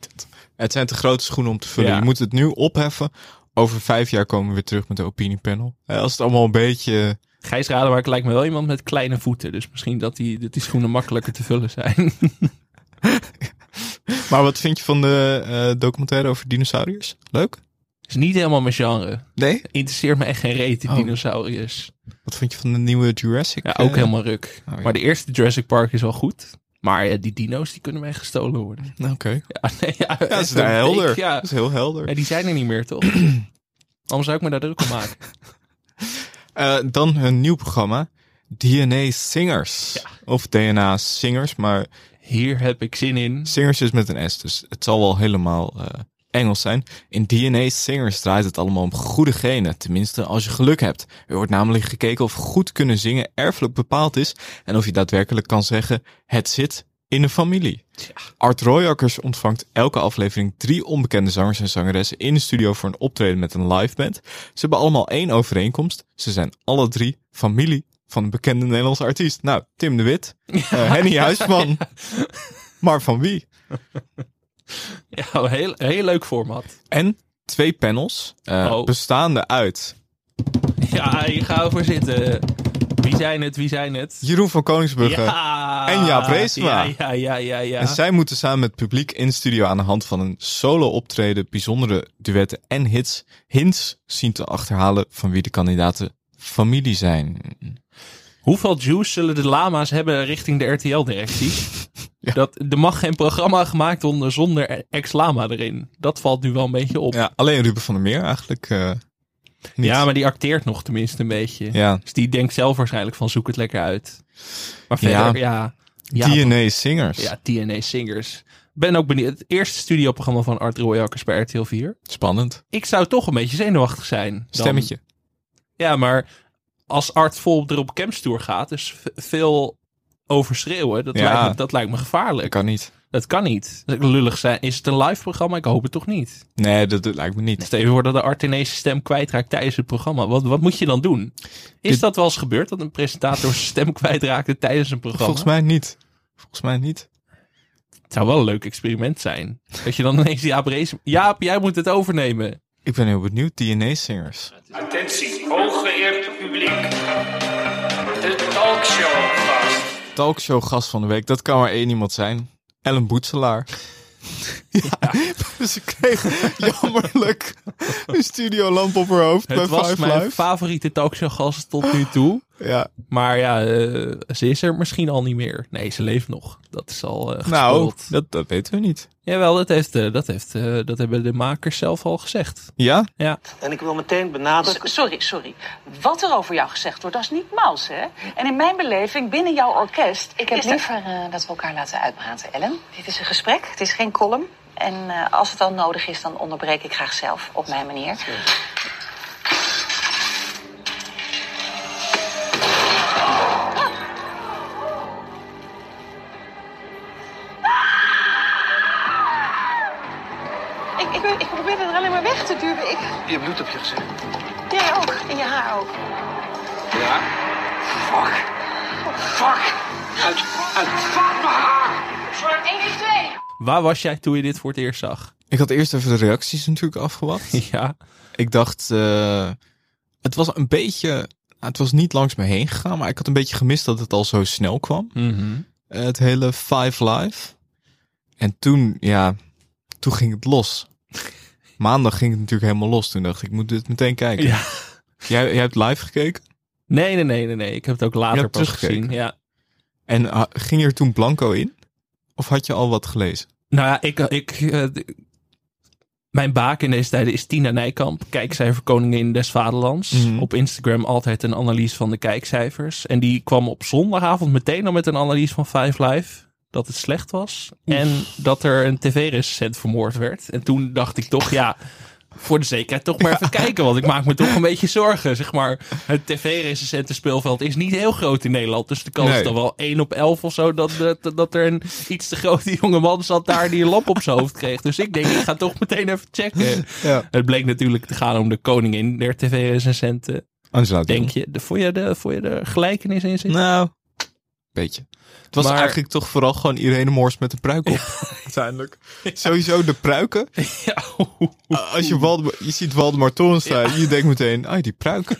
het zijn te grote schoenen om te vullen. Je moet het nu opheffen. Over vijf jaar komen we weer terug met de opiniepanel. Eh, Als het allemaal een beetje... Gijs Rademaker lijkt me wel iemand met kleine voeten. Dus misschien dat die, dat die schoenen makkelijker te vullen zijn. Maar wat vind je van de eh, documentaire over dinosauriërs? Leuk? is niet helemaal mijn genre. Nee? Interesseert me echt geen reet, die Oh. dinosauriërs. Wat vind je van de nieuwe Jurassic? Ja, ook eh, helemaal ruk. oh, ja. Maar de eerste Jurassic Park is wel goed. Maar ja, die dino's die kunnen mij gestolen worden. Oké. Ja, nee, ja, Ja, dat is helder. week, ja. Dat is heel helder. Ja, die zijn er niet meer, toch? Waarom zou ik me daar druk om maken? Eh, dan een nieuw programma. DNA Singers. Of DNA Singers, maar Hier heb ik zin in. Singers is met een S, dus het zal wel helemaal eh, Engels zijn. In DNA Singers draait het allemaal om goede genen, tenminste als je geluk hebt. Er wordt namelijk gekeken of goed kunnen zingen erfelijk bepaald is en of je daadwerkelijk kan zeggen het zit in de familie. Art Royakkers ontvangt elke aflevering drie onbekende zangers en zangeressen in de studio voor een optreden met een live band. Ze hebben allemaal één overeenkomst. Ze zijn alle drie familie van een bekende Nederlandse artiest. Nou, Tim de Wit, eh, Henny Huisman. Maar van wie? Ja, een heel, heel leuk format. En twee panels, eh, Oh. bestaande uit Ja, gaan we voor zitten. Wie zijn het? Wie zijn het? Jeroen van Koningsbrugge. Ja. En Jaap Reesema. Ja, ja, ja, ja. ja. En zij moeten samen met het publiek in de studio aan de hand van een solo optreden, bijzondere duetten en hits, hints zien te achterhalen van wie de kandidaten familie zijn. Hoeveel juice zullen de lama's hebben richting de RTL-directie? Ja. Dat, er mag geen programma gemaakt worden zonder ex-lama erin. Dat valt nu wel een beetje op. Ja, Ja, alleen Ruben van der Meer eigenlijk eh, niet. maar die acteert nog tenminste een beetje. Ja, Dus die denkt zelf waarschijnlijk van zoek het lekker uit. Maar verder, ja. Ja, DNA Singers. ja TNA Singers. Ben ook benieuwd. Het eerste studioprogramma van Art Royakkers bij RTL 4. Spannend. Ik zou toch een beetje zenuwachtig zijn. Dan- Stemmetje. Ja, maar als Art vol erop campstoer gaat, dus v- veel overschreeuwen, dat, Ja. lijkt me, dat lijkt me gevaarlijk. Dat kan niet. Dat kan niet. Lullig zijn. Is het een live programma? Ik hoop het toch niet. Nee, dat, dat lijkt me niet. Stel je voor dat de Art ineens zijn stem kwijtraakt tijdens het programma. Wat, wat moet je dan doen? Is Dit- dat wel eens gebeurd dat een presentator zijn stem kwijtraakte tijdens een programma? Volgens mij niet. Volgens mij niet. Het zou wel een leuk experiment zijn. Dat je dan ineens Jaap Rees... Jaap, jij moet het overnemen. Ik ben heel benieuwd. DNA Singers. Attentie, hooggeëerd publiek. De talkshow gast. Talkshow gast van de week. Dat kan maar één iemand zijn. Ellen Boetselaar. ja, ze kreeg jammerlijk een studiolamp op haar hoofd bij Het was Five mijn favoriete talkshowgast tot nu toe. Ja, Maar ja, eh, ze is er misschien al niet meer. Nee, ze leeft nog. Dat is al eh nou, dat, dat weten we niet. Jawel, dat, heeft, eh, dat, heeft, eh, dat hebben de makers zelf al gezegd. Ja? Ja. En ik wil meteen benadrukken. Sorry, sorry. Wat er over jou gezegd wordt, dat is niet mals, hè? En in mijn beleving, binnen jouw orkest... Ik heb er- liever eh, dat we elkaar laten uitpraten, Ellen. Dit is een gesprek, het is geen column. En eh, als het dan nodig is, dan onderbreek ik graag zelf, op mijn manier. Weg te duwen. Ik, Je bloed op je gezicht. jij ook, en je haar ook. Ja? Fuck. Fuck. Uit, uit. Fuck mijn haar. 1 2. Waar was jij toen je dit voor het eerst zag? Ik had eerst even de reacties natuurlijk afgewacht. Ja. ik dacht, eh, het was een beetje, het was niet langs me heen gegaan, maar ik had een beetje gemist dat het al zo snel kwam. Mhm. Eh, het hele Five Live. En toen, ja, toen ging het los. Maandag ging het natuurlijk helemaal los. Toen dacht ik, ik moet dit meteen kijken. Ja. Jij, jij hebt live gekeken? Nee, nee, nee, nee, nee. Ik heb het ook later pas gezien. Ja. En ah, ging je er toen blanco in? Of had je al wat gelezen? Nou ja, ik, ik, eh, mijn baak in deze tijden is Tina Nijkamp, kijkcijfer koningin des vaderlands. Mhm. Op Instagram altijd een analyse van de kijkcijfers. En die kwam op zondagavond meteen al met een analyse van Five Live. Dat het slecht was. En dat er een tv-recensent vermoord werd. En toen dacht ik toch, ja, voor de zekerheid toch maar even kijken. Want ik maak me toch een beetje zorgen. Zeg maar, het tv-recensenten speelveld is niet heel groot in Nederland. Dus de kans Nee. is dan wel 1 op 11 of zo dat, dat, dat er een iets te grote jonge man zat daar die een lamp op zijn hoofd kreeg. Dus ik denk, ik ga toch meteen even checken. Ja. Het bleek natuurlijk te gaan om de koningin der tv-recensenten. Angela Denk je, de, vond, je de, vond je de gelijkenis in zitten? Nou, beetje. Het was Maar- eigenlijk toch vooral gewoon Irene Moors met de pruik op. Uiteindelijk. Sowieso de pruiken. Ja. Als je, Waldemar, je ziet Waldemar Torenstra, je denkt meteen, ah, die pruik.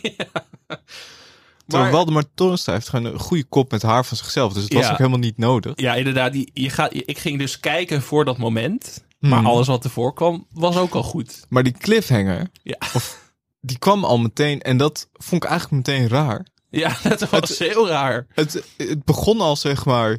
Maar- Waldemar Torenstra heeft gewoon een goede kop met haar van zichzelf. Dus het was ook helemaal niet nodig. Ja, inderdaad. Die, je gaat, ik ging dus kijken voor dat moment. Maar Hmm. alles wat ervoor kwam, was ook al goed. Maar die cliffhanger, Ja, die kwam al meteen. En dat vond ik eigenlijk meteen raar. Ja dat was heel raar. Het, het begon al, zeg maar,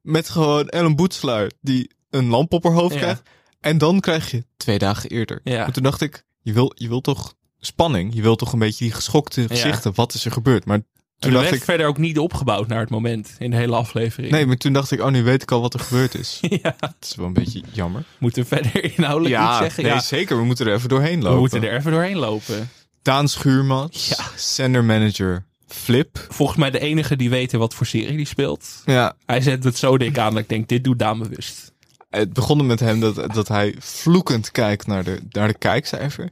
met gewoon Ellen Boetselaar die een lamp op haar hoofd Ja. krijgt. En dan krijg je twee dagen eerder. Ja. En toen dacht ik, je wil, je wil toch spanning? Je wil toch een beetje die geschokte gezichten? Wat is er gebeurd? Maar Toen dacht werd ik, verder ook niet opgebouwd naar het moment in de hele aflevering. nee, maar toen dacht ik, oh, nu weet ik al wat er gebeurd is. ja, Het is wel een beetje jammer. moeten we verder inhoudelijk iets zeggen? nee, ja, zeker. We moeten er even doorheen lopen. we moeten er even doorheen lopen. Daan Schuurmans, Ja. sender manager Flip. Volgens mij de enige die weten wat voor serie die speelt. Ja, Hij zet het zo dik aan dat ik denk, dit doet Daan bewust. het begon met hem dat, dat hij vloekend kijkt naar de, naar de kijkcijfer.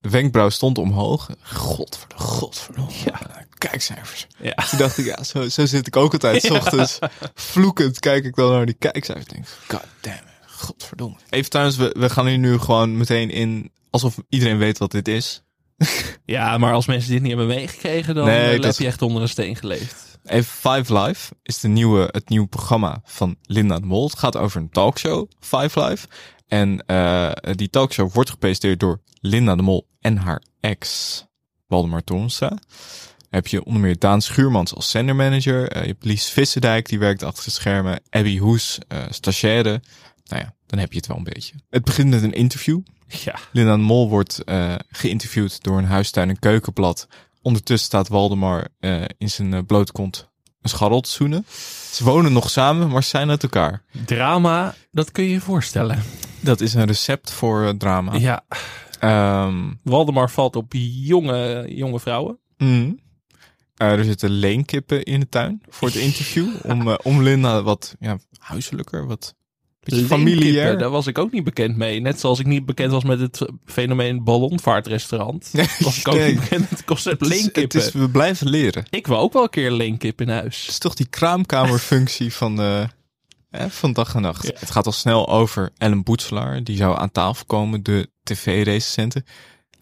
De wenkbrauw stond omhoog. Godverdomme, godverdomme. Ja. Kijkcijfers. Ja. Toen dacht ik, ja, zo, zo zit ik ook altijd. 's ochtends vloekend kijk ik dan naar die kijkcijfers. Denk, god damn it, godverdomme. Even trouwens, we, we gaan hier nu gewoon meteen in, alsof iedereen weet wat dit is. Ja, maar als mensen dit niet hebben meegekregen, dan Nee, eh, heb is- je echt onder een steen geleefd. Even Five Live is de nieuwe, het nieuwe programma van Linda de Mol. Het gaat over een talkshow, Five Live. En eh, die talkshow wordt gepresenteerd door Linda de Mol en haar ex, Waldemar Torenstra. Heb je onder meer Daan Schuurmans als zendermanager. Eh, je hebt Lies Vissendijk, die werkt achter de schermen. Abby Hoes, eh stagiaire. Nou ja, dan heb je het wel een beetje. Het begint met een interview. Ja, Linda Mol wordt eh, geïnterviewd door een huistuin- en keukenblad. Ondertussen staat Waldemar eh, in zijn eh, blote kont een scharrel te zoenen. Ze wonen nog samen, maar ze zijn uit elkaar. drama, dat kun je je voorstellen. Dat is een recept voor eh, drama. Ja, Ehm, Waldemar valt op jonge, jonge vrouwen. mm. Eh, er zitten leenkippen in de tuin voor het interview. Om, eh, om Linda wat ja, huiselijker, wat Leenkippen, familiair. Daar was ik ook niet bekend mee. Net zoals ik niet bekend was met het fenomeen ballonvaartrestaurant. was ik ook Nee. niet bekend met het concept Het is- leenkippen. Het is, we blijven leren. Ik wil ook wel een keer een leenkip in Het huis. is toch die kraamkamerfunctie van, eh, hè, van dag en nacht. Ja. Het gaat al snel over Ellen Boetselaar. Die zou aan tafel komen, de tv-recensenten.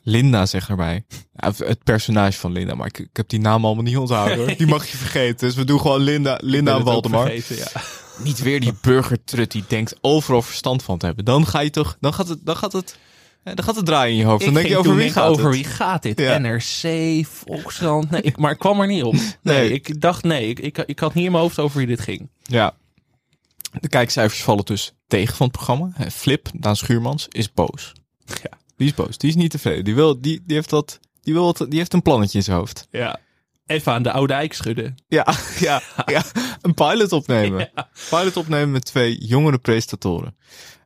Linda zegt erbij. Het personage van Linda, maar ik, ik heb die naam allemaal niet onthouden hoor. Die mag je vergeten. Dus we doen gewoon Linda, Linda het Waldemar. vergeten, ja. Niet weer die burgertrut die denkt overal verstand van te hebben. Dan ga je toch, dan gaat het, dan gaat het, dan gaat het draaien in je hoofd. Dan Ik denk je over wie gaat over het. wie gaat dit? Ja. NRC, Volkskrant. Nee, ik, maar ik kwam er niet op. Nee, Nee. ik dacht nee. Ik, ik, ik had niet in mijn hoofd over wie dit ging. Ja. De kijkcijfers vallen dus tegen van het programma. Flip, Daan Schuurmans, is boos. Ja. Die is boos. Die is niet tevreden. Die, wil, die, die, heeft, wat, die, wil die heeft een plannetje in zijn hoofd. Ja. Even aan de oude eik schudden. Ja, ja, ja. Een pilot opnemen. Pilot opnemen met twee jongere presentatoren.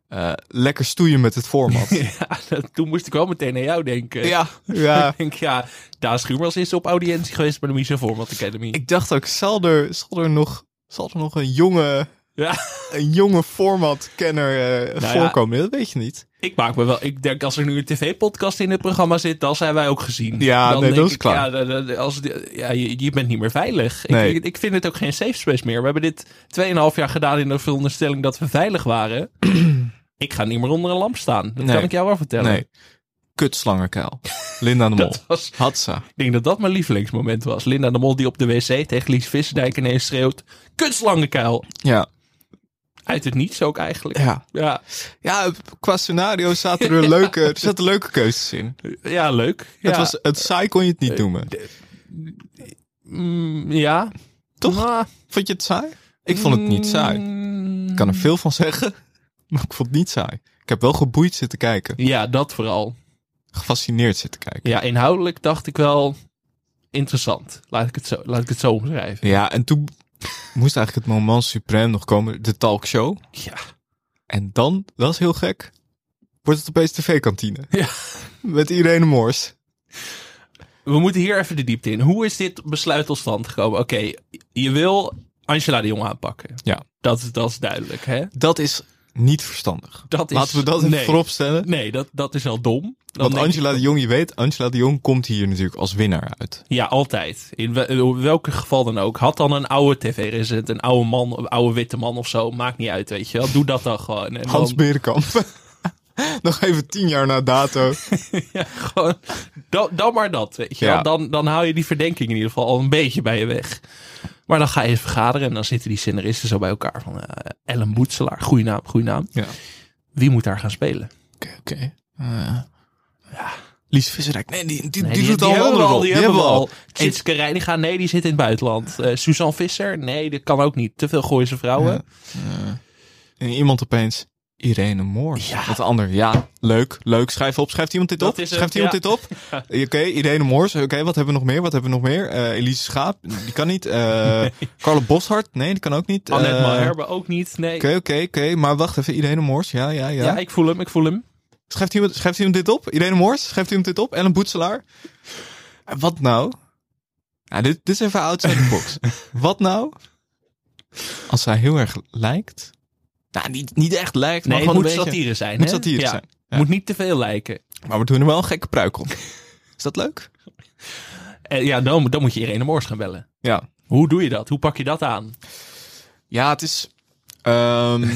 Eh, lekker stoeien met het format. Ja, dat- toen moest ik wel meteen aan jou denken. ja, ja. Ik denk, ja, Daan Schuurmans is op audiëntie geweest bij de Michel Format Academy. Ik dacht ook, zal er, zal er, nog, zal er nog een jonge, ja, een jonge formatkenner Nou ja. voorkomen? Dat weet je niet. Ik maak me wel. Ik denk als er nu een tv-podcast in het programma zit, dan zijn wij ook gezien. Ja, dan nee, dat is ik, klaar. Ja, als, ja je, je bent niet meer veilig. Nee. Ik, ik vind het ook geen safe space meer. We hebben dit 2,5 jaar gedaan in de veronderstelling dat we veilig waren. ik ga niet meer onder een lamp staan. Dat Nee. kan ik jou wel vertellen. Nee. Kutslangenkuil. Linda de Mol. Dat was, Hatsa. ik denk dat dat mijn lievelingsmoment was. Linda de Mol die op de wc tegen Lies Visserdijk ineens schreeuwt... Kutslangenkuil. Ja. Uit het niets ook eigenlijk. Ja. Ja, Ja, qua scenario zaten er leuke, er zaten leuke keuzes in. ja leuk. Ja. Het, was, het saai kon je het niet noemen. Mm, ja. Toch? Ah, Vond je het saai? Ik vond het niet saai. mm, Ik kan er veel van zeggen, maar ik vond het niet saai. Ik heb wel geboeid zitten kijken. Ja, dat vooral. Gefascineerd zitten kijken. Ja, inhoudelijk dacht ik wel interessant. Laat ik het zo, laat ik het zo omschrijven. Ja, en toen moest eigenlijk het moment suprême nog komen. De talkshow. Ja. En dan, dat is heel gek, wordt het opeens tv-kantine. Ja. Met Irene Moors. We moeten hier even de diepte in. Hoe is dit besluit tot stand gekomen? Oké, je wil Angela de Jong aanpakken. Ja. Dat, is- dat is duidelijk, hè? Dat is niet verstandig. Dat is, Laten we dat nee. voorop stellen. Nee, dat, dat is al dom. Dan Want ik- Angela de Jong, je weet, Angela de Jong komt hier natuurlijk als winnaar uit. Ja, altijd. In wel- in welk geval dan ook. Had dan een oude tv-resident, een oude man, een oude witte man of zo. Maakt niet uit, weet je wel. Doe dat dan gewoon. En Hans dan, Berenkamp. Nog even tien jaar na dato. ja, gewoon, dan, dan maar dat, weet je Ja. Dan, dan hou je die verdenking in ieder geval al een beetje bij je weg. Maar dan ga je vergaderen en dan zitten die scenaristen zo bij elkaar. Van eh, Ellen Boetselaar, goeie naam, goeie naam. Ja. Wie moet daar gaan spelen? Oké, oké. Eh, ja. Lies Visserijk. Nee, die, die, Nee, die, doet al andere rol. Die, hebben we al. Tjitske Reiniga, nee, die zit in het buitenland. Eh Suzanne Visser, nee, dat kan ook niet. Te veel Gooise vrouwen. En iemand opeens Irene Moors. Ja. Wat ander. Ja, leuk. Leuk. Schrijf op. Schrijft iemand dit Dat op? het, Schrijft iemand ja. dit op? Oké, Irene Moors. Oké, wat hebben we nog meer? Wat hebben we nog meer? Eh, Elise Schaap. Die kan niet. Eh Carlo Boshart. Nee, die kan ook niet. Annette Eh, Malherbe ook niet. Nee. Oké, oké, oké. Maar wacht even. Irene Moors. Ja, ja, ja. ja. ik voel hem, ik voel hem. Schrijft, iemand, schrijft iemand dit op? Irene Moors? Schrijft iemand dit op? Ellen Boetselaar? Wat nou? Ja, dit, dit is even outside the box. wat nou? Als zij heel erg lijkt. Nou, niet, niet echt lijkt, maar Nee, het gewoon moet een beetje... satire zijn. moet hè? satire Ja. zijn. Ja. Moet niet te veel lijken. Maar we doen er wel een gekke pruik om. Is dat leuk? Eh, ja, dan, dan moet je Irene Moors gaan bellen. Ja. Hoe doe je dat? Hoe pak je dat aan? Ja, het is... ehm,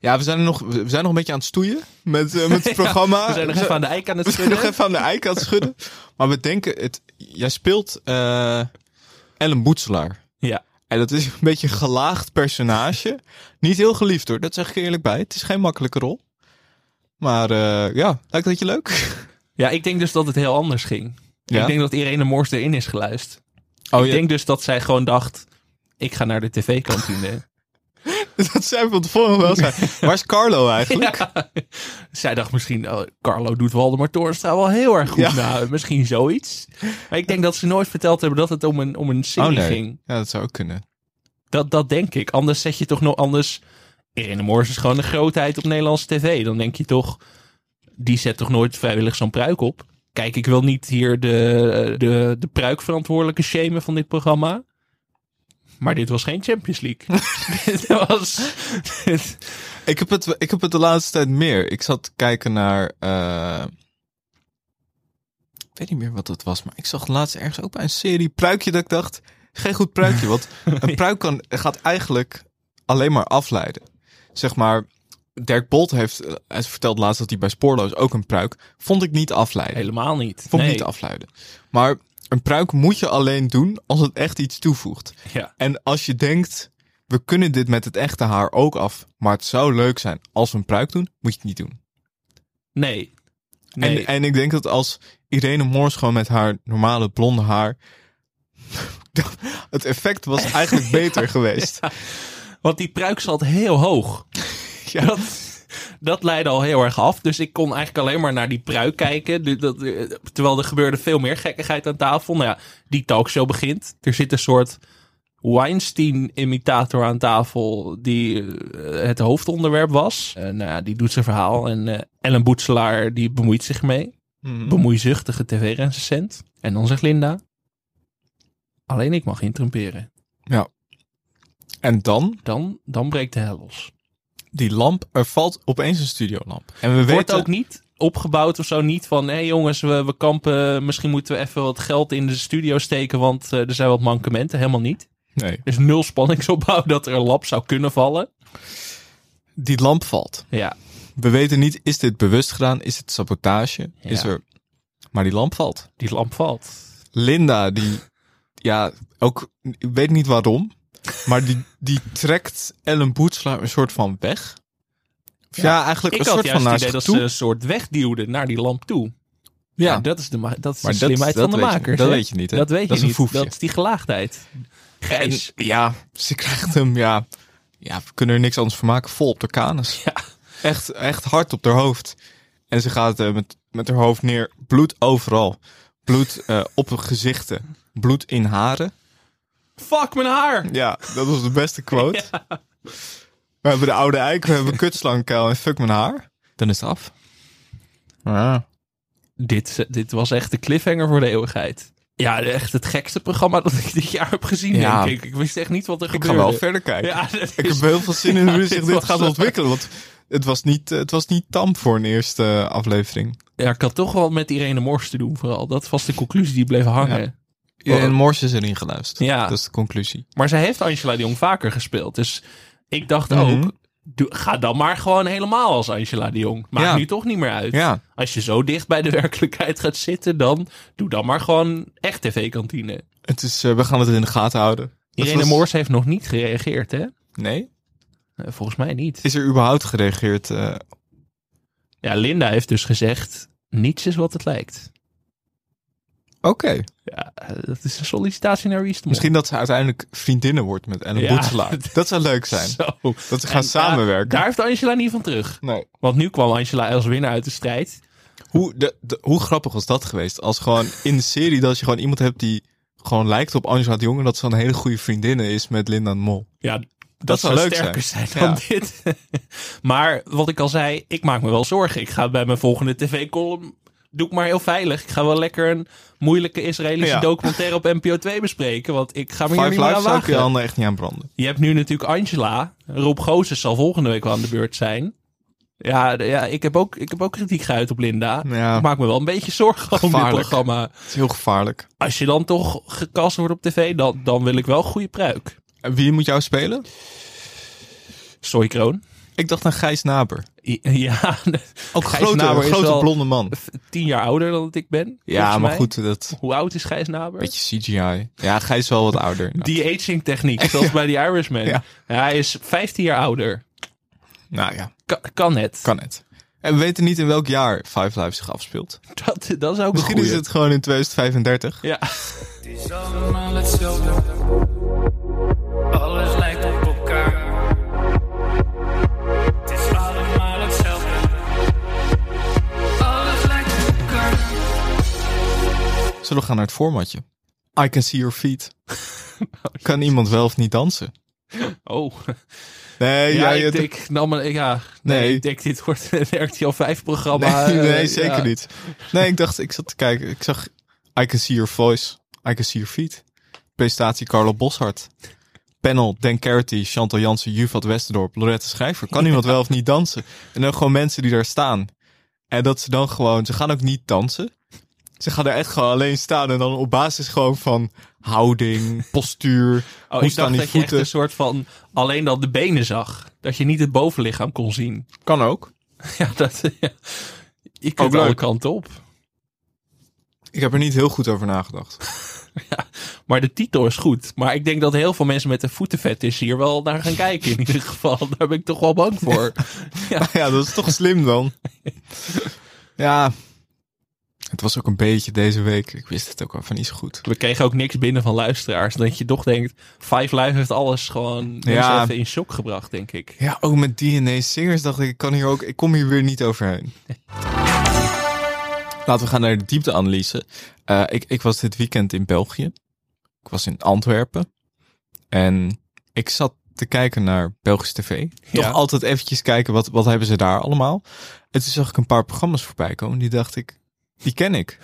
ja, we zijn, nog, we zijn nog een beetje aan het stoeien met, eh, met het programma. We zijn nog even aan de eik aan het We zijn schudden. nog even aan de eik aan het schudden. Maar we denken, het, jij speelt eh, Ellen Boetselaar. Ja. En dat is een beetje een gelaagd personage. Niet heel geliefd hoor, dat zeg ik er eerlijk bij. Het is geen makkelijke rol. Maar eh, ja, lijkt dat je leuk? Ja, ik denk dus dat het heel anders ging. Ja? Ik denk dat Irene Moors erin is geluisterd. Oh, ik ja. denk dus dat zij gewoon dacht, ik ga naar de tv-kantine. dat zijn van tevoren wel zijn. Waar is Carlo eigenlijk? Ja. Zij dacht misschien, oh, Carlo doet Waldemar Toornstra wel heel erg goed. Ja. Nou, misschien zoiets. Maar ik denk dat ze nooit verteld hebben dat het om een, om een serie Oh nee, ging. ja, dat zou ook kunnen. Dat, dat denk ik. Anders zet je toch nog anders... Irene Moors is gewoon een grootheid op Nederlandse tv. Dan denk je toch, die zet toch nooit vrijwillig zo'n pruik op? Kijk, ik wil niet hier de, de, de pruikverantwoordelijke shamen van dit programma. Maar dit was geen Champions League. dit was... dit- Ik heb, het, ik heb het de laatste tijd meer. Ik zat te kijken naar. eh, ik weet niet meer wat het was, maar ik zag laatst ergens ook bij een serie pruikje dat ik dacht. Geen goed pruikje, want een pruik kan, gaat eigenlijk alleen maar afleiden. Zeg maar, Dirk Bolt heeft, eh, hij vertelt laatst dat hij bij Spoorloos ook een pruik. Vond ik niet afleiden. helemaal niet. Vond ik Nee. niet afleiden. Maar een pruik moet je alleen doen als het echt iets toevoegt. Ja. En als je denkt, we kunnen dit met het echte haar ook af, maar het zou leuk zijn als we een pruik doen, moet je het niet doen. Nee. Nee. En, en ik denk dat als Irene Moors gewoon met haar normale blonde haar, het effect was eigenlijk beter geweest. Want die pruik zat heel hoog. Ja. Dat, dat leidde al heel erg af. Dus ik kon eigenlijk alleen maar naar die pruik kijken. Du- dat- eh, terwijl er gebeurde veel meer gekkigheid aan tafel. Nou ja, die talkshow begint. Er zit een soort Weinstein-imitator aan tafel die eh, het hoofdonderwerp was. Eh, nou ja, die doet zijn verhaal. En eh, Ellen Boetselaar die bemoeit zich mee. Mhm. Bemoeizuchtige tv-recensent. En dan zegt Linda... Alleen ik mag interrumperen. En dan, Dan, dan breekt de hel los. Die lamp, er valt opeens een studiolamp. En we Wordt weten ook niet opgebouwd of zo. Niet van, hé hey jongens, we, we kampen. Misschien moeten we even wat geld in de studio steken. Want eh, er zijn wat mankementen. Helemaal niet. Nee, Er is nul spanningsopbouw dat er een lab zou kunnen vallen. die lamp valt. Ja, We weten niet, is dit bewust gedaan? Is het sabotage? Ja. Is er... Maar die lamp valt. die lamp valt. Linda, die, ja, ook, ik weet niet waarom, maar die, die trekt Ellen Boetselaar een soort van weg. Ja, eigenlijk Ik een soort van naar dat toe. ze een soort wegduwde naar die lamp toe. ja, Ja, dat is de, dat is de slimheid dat van de je- makers. dat hè? weet je niet, hè? Dat weet Dat je is niet. Dat is die gelaagdheid. en, ja, ze krijgt hem, ja, ja, we kunnen er niks anders van maken, vol op de kanus. Ja. Echt, echt hard op haar hoofd. En ze gaat eh, met, met haar hoofd neer, bloed overal. Bloed eh, op gezichten, bloed in haren. Fuck mijn haar! Ja, dat was de beste quote. We hebben de oude eik, we hebben kutslangkuil en fuck mijn haar. Dan is het af. Ja. Dit, dit was echt de cliffhanger voor de eeuwigheid. Ja, echt het gekste programma dat ik dit jaar heb gezien, Ja. denk ik. Ik wist echt niet wat er Ik gebeurde. ga wel verder kijken. Ja, Ik heb heel veel zin in hoe zich Dit gaat ontwikkelen. Want het was niet, het was niet tam voor een eerste aflevering. Ja, ik had toch wel met Irene Mors te doen, vooral. Dat was de conclusie die bleef hangen. Ja, en Mors is erin geluisterd. Ja. Dat is de conclusie. Maar zij heeft Angela de Jong vaker gespeeld. Dus ik dacht Mhm. ook, ga dan maar gewoon helemaal als Angela de Jong. Maakt Ja. nu toch niet meer uit. Ja, Als je zo dicht bij de werkelijkheid gaat zitten, dan doe dan maar gewoon echt tv-kantine. het is, eh, we gaan het in de gaten houden. Irene was- Moors heeft nog niet gereageerd, hè? Nee? Eh, Volgens mij niet. Is er überhaupt gereageerd? eh, Ja, Linda heeft dus gezegd, niets is wat het lijkt. Oké. Ja, dat is een sollicitatie naar Mol. Misschien dat ze uiteindelijk vriendinnen wordt met Ellen Ja. Boetselaar. Dat zou leuk zijn. Zo. Dat ze gaan En, samenwerken. daar heeft Angela niet van terug. Nee. Want nu kwam Angela als winnaar uit de strijd. Hoe, de, de- hoe grappig was dat geweest? Als gewoon in de serie dat je gewoon iemand hebt die gewoon lijkt op Angela de Jong. En dat ze een hele goede vriendin is met Linda de Mol. Ja, dat, zou zou leuk sterker zijn, zijn. dan dit. maar wat ik al zei, ik maak me wel zorgen. Ik ga bij mijn volgende tv-column, doe ik maar heel veilig. Ik ga wel lekker een moeilijke Israëlische Ja. documentaire op NPO 2 bespreken. Want ik ga me hier Five niet meer aan ik je wagen. handen echt niet aan branden. Je hebt nu natuurlijk Angela. Rob Gozes zal volgende week wel aan de beurt zijn. Ja, ja ik, heb ook, ik heb ook kritiek geuit op Linda. Ja. Ik maak me wel een beetje zorgen om dit programma. Het is heel gevaarlijk. Als je dan toch gekast wordt op tv, dan, dan wil ik wel goede pruik. En wie moet jou spelen? Soy Kroon. Ik dacht aan Gijs Naber. Ja, Ook Gijs grote, Naber is grote wel- blonde man. tien jaar ouder dan dat ik ben. Ja, maar mij. goed, dat Hoe oud is Gijs Naber? beetje CGI. Ja, Gijs is wel wat ouder. Die aging techniek, zoals bij die Irishman. Ja. Ja. hij is 15 jaar ouder. Nou ja, Kan, kan het. kan het. En we weten niet in welk jaar Five Lives zich afspeelt. Dat, dat is ook Misschien een is het gewoon in 2035. Ja. Het is allemaal hetzelfde. Zullen we gaan naar het formatje? I can see your feet. kan iemand wel of niet dansen? Oh. Nee, Ja, ja, ik denk, nou, maar, ja, nee, Nee. ik denk dit wordt een RTL 5 programma. Nee, nee, eh, zeker ja. niet. Nee, ik dacht, ik zat te kijken. Ik zag I can see your voice. I can see your feet. Presentatie Carlo Boshart. Panel Dan Carity, Chantal Jansen, Juvat Westerdorp, Lorette Schrijver. Kan iemand wel of niet dansen? En dan gewoon mensen die daar staan. En dat ze dan gewoon, ze gaan ook niet dansen. Ze gaan er echt gewoon alleen staan en dan op basis gewoon van houding, postuur, Oh, hoe ik staan dacht die dat je echt voeten. een soort van alleen dan de benen zag. Dat je niet het bovenlichaam kon zien. Kan ook. Ja, dat, ja. Je Ook kunt alle kanten op. Ik heb er niet heel goed over nagedacht. Maar de titel is goed. Maar ik denk dat heel veel mensen met een voetenfetish hier wel naar gaan kijken. In ieder geval, daar ben ik toch wel bang voor. Ja, dat is toch slim dan. Ja, het was ook een beetje deze week. Ik wist het ook wel van niet zo goed. We kregen ook niks binnen van luisteraars. Dat je toch denkt, Five Live heeft alles gewoon Ja. even in shock gebracht, denk ik. Ja, ook met DNA Singers dacht ik, ik kan hier ook, ik kom hier weer niet overheen. Laten we gaan naar de diepteanalyse. Eh ik, ik was dit weekend in België. Ik was in Antwerpen. En ik zat te kijken naar Belgisch tv. Toch Ja. altijd eventjes kijken, wat, wat hebben ze daar allemaal. En toen zag ik een paar programma's voorbij komen. Die dacht ik, die ken ik.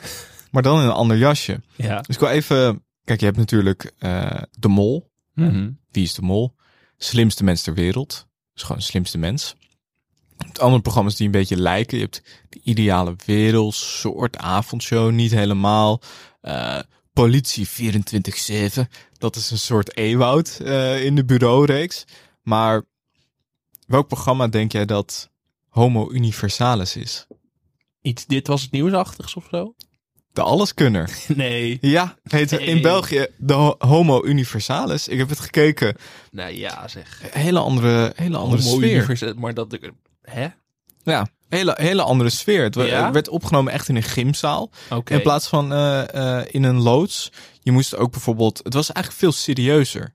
Maar dan in een ander jasje. Ja. Dus ik wil even... Kijk, je hebt natuurlijk eh, De Mol. Mhm. Wie is de mol? Slimste mens ter wereld. Dus gewoon de slimste mens. Je hebt andere programma's die een beetje lijken. Je hebt de ideale wereld, soort avondshow, niet helemaal. Eh, politie 24-7. Dat is een soort Ewoud eh, in de bureaureeks. Maar welk programma denk jij dat Homo Universalis is? Iets, dit was het nieuwsachtigs of zo? De alleskunner. Nee. Ja, heet in. België de Ho- Homo Universalis. Ik heb het gekeken. Nou ja, zeg. Hele andere, hele andere Homo sfeer. Maar dat... Hè? Ja, hele, hele andere sfeer. Het Ja? werd opgenomen echt in een gymzaal. In plaats van eh, eh, in een loods. Je moest ook bijvoorbeeld... Het was eigenlijk veel serieuzer.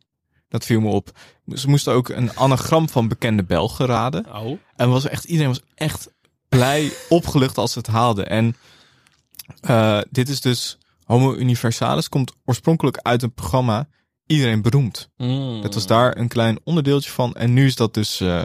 Dat viel me op. Ze moesten ook een anagram van bekende Belgen raden. Oh. En was echt, iedereen was echt blij, opgelucht als ze het haalden. En eh, dit is dus... Homo Universalis komt oorspronkelijk uit een programma Iedereen Beroemd. Mm. Dat was daar een klein onderdeeltje van. En nu is dat dus eh,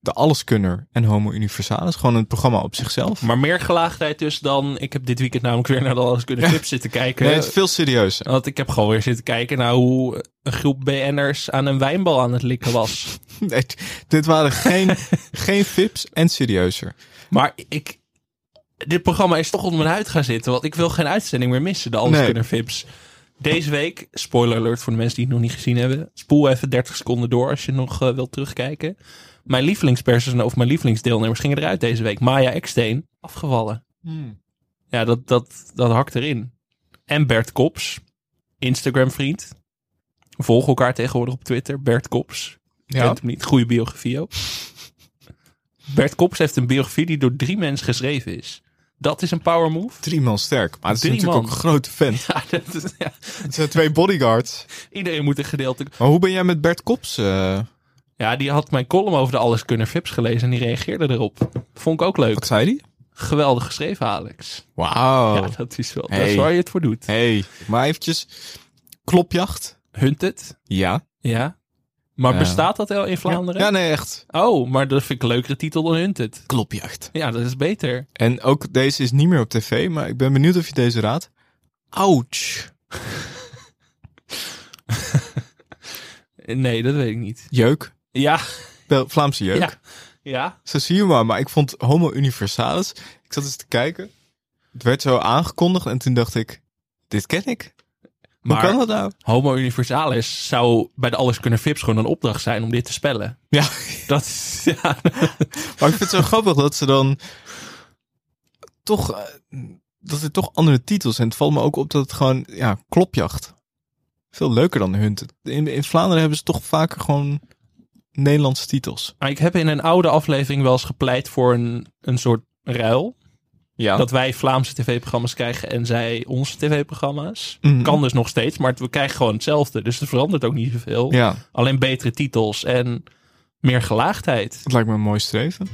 de Alleskunner en Homo Universalis. Gewoon een programma op zichzelf. Maar meer gelaagdheid dus dan... Ik heb dit weekend namelijk weer naar de Alles Kunnen Tips zitten kijken. Nee, het is veel serieuzer. Want ik heb gewoon weer zitten kijken naar hoe een groep BN'ers aan een wijnbal aan het likken was. Nee, dit waren geen, geen fips en serieuzer. Maar ik... Dit programma is toch onder mijn huid gaan zitten. Want ik wil geen uitzending meer missen. De Alles Nee. Vips. Deze week, spoiler alert voor de mensen die het nog niet gezien hebben. Spoel even 30 seconden door als je nog eh, wilt terugkijken. Mijn lievelingspersonen of mijn lievelingsdeelnemers gingen eruit deze week. Maya Eksteen, afgevallen. Ja, dat, dat, dat hakt erin. En Bert Kops, Instagram vriend. Volg elkaar tegenwoordig op Twitter. Bert Kops. Ja. Kent hem niet. Goede biografie ook. Bert Kops heeft een biografie die door drie mensen geschreven is. Dat is een power move. Drie man sterk. Maar het is natuurlijk man. ook een grote fan. Ja, dat is, ja. Het zijn twee bodyguards. Iedereen moet een gedeelte... Maar hoe ben jij met Bert Kops? eh, Ja, die had mijn column over de Alleskunner Vips gelezen en die reageerde erop. Vond ik ook leuk. wat zei die? Geweldig geschreven, Alex. Wauw. Ja, dat is wel dat is waar je het voor doet. Hey, maar eventjes. Klopjacht? Hunted, Ja. ja. Maar Ja. bestaat dat wel in Vlaanderen? Ja, nee, echt. Oh, maar dat vind ik een leukere titel dan Hunted. Klopjacht. Ja, dat is beter. En ook deze is niet meer op tv, maar ik ben benieuwd of je deze raadt. Ouch. Nee, dat weet ik niet. Jeuk. Ja, Vlaamse jeuk. ja, ja. Zo zie je maar. Maar ik vond Homo Universalis. Ik zat eens te kijken. Het werd zo aangekondigd en toen dacht ik, dit ken ik. Hoe Maar kan dat nou? Homo Universalis zou bij de Alleskunner Vips gewoon een opdracht zijn om dit te spellen. Ja, Dat is, ja. maar ik vind het zo grappig dat ze dan toch, eh, dat er toch andere titels zijn. Het valt me ook op dat het gewoon, ja, klopjacht. Veel leuker dan Hunt. In, in Vlaanderen hebben ze toch vaker gewoon Nederlandse titels. Maar ik heb in een oude aflevering wel eens gepleit voor een, een soort ruil. Ja. Dat wij Vlaamse tv-programma's krijgen en zij onze tv-programma's. Mhm. Kan dus nog steeds, maar we krijgen gewoon hetzelfde. Dus er verandert ook niet zoveel. ja, Alleen betere titels en meer gelaagdheid. het lijkt me een mooi streven.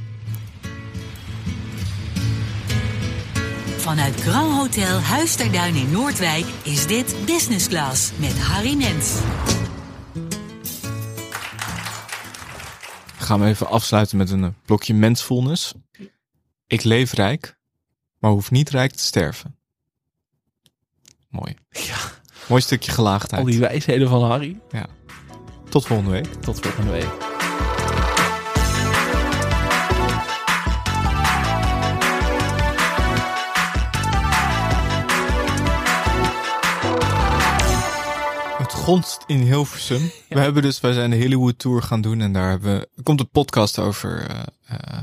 Vanuit Grand Hotel Huis ter Duin in Noordwijk is dit Business Class met Harry Mens. Gaan we even afsluiten met een eh, blokje mensfulness. Ik leef rijk, maar hoef niet rijk te sterven. Mooi. Ja, Mooi stukje gelaagdheid. al die wijsheden van Harry. Tot volgende week. Tot volgende week. Gonst in Hilversum. We hebben dus, wij zijn de Hollywood Tour gaan doen en daar hebben we, er komt een podcast over, eh eh,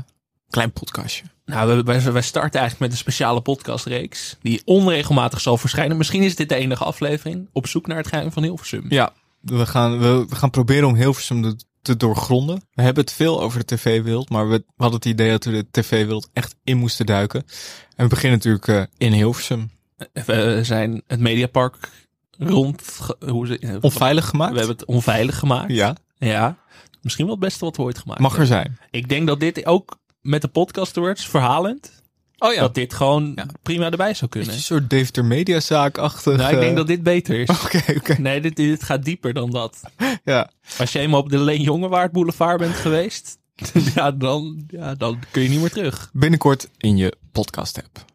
klein podcastje. Nou, we- wij, wij starten eigenlijk met een speciale podcastreeks. Die onregelmatig zal verschijnen. Misschien is dit de enige aflevering. Op zoek naar het geheim van Hilversum. Ja, we gaan, we, we gaan proberen om Hilversum te, te doorgronden. We hebben het veel over de tv-wereld, maar we, we hadden het idee dat we de tv-wereld echt in moesten duiken. En we beginnen natuurlijk eh, in Hilversum. We zijn het Mediapark rond... Hoe ze, Onveilig gemaakt? We hebben het onveilig gemaakt. Ja, Ja. Misschien wel het beste wat we ooit gemaakt mag er hebben. zijn. Ik denk dat dit ook met de podcast wordt verhalend. Oh ja, Dat dit gewoon Ja. prima erbij zou kunnen. een soort Deventer Mediazaak-achtig. Nou, ik denk eh, dat dit beter is. Oké, oké. Nee, dit, dit gaat dieper dan dat. Ja. Als je eenmaal op de Leen Jongewaard Boulevard bent geweest, ja, dan, ja, dan kun je niet meer terug. Binnenkort in je podcast-app.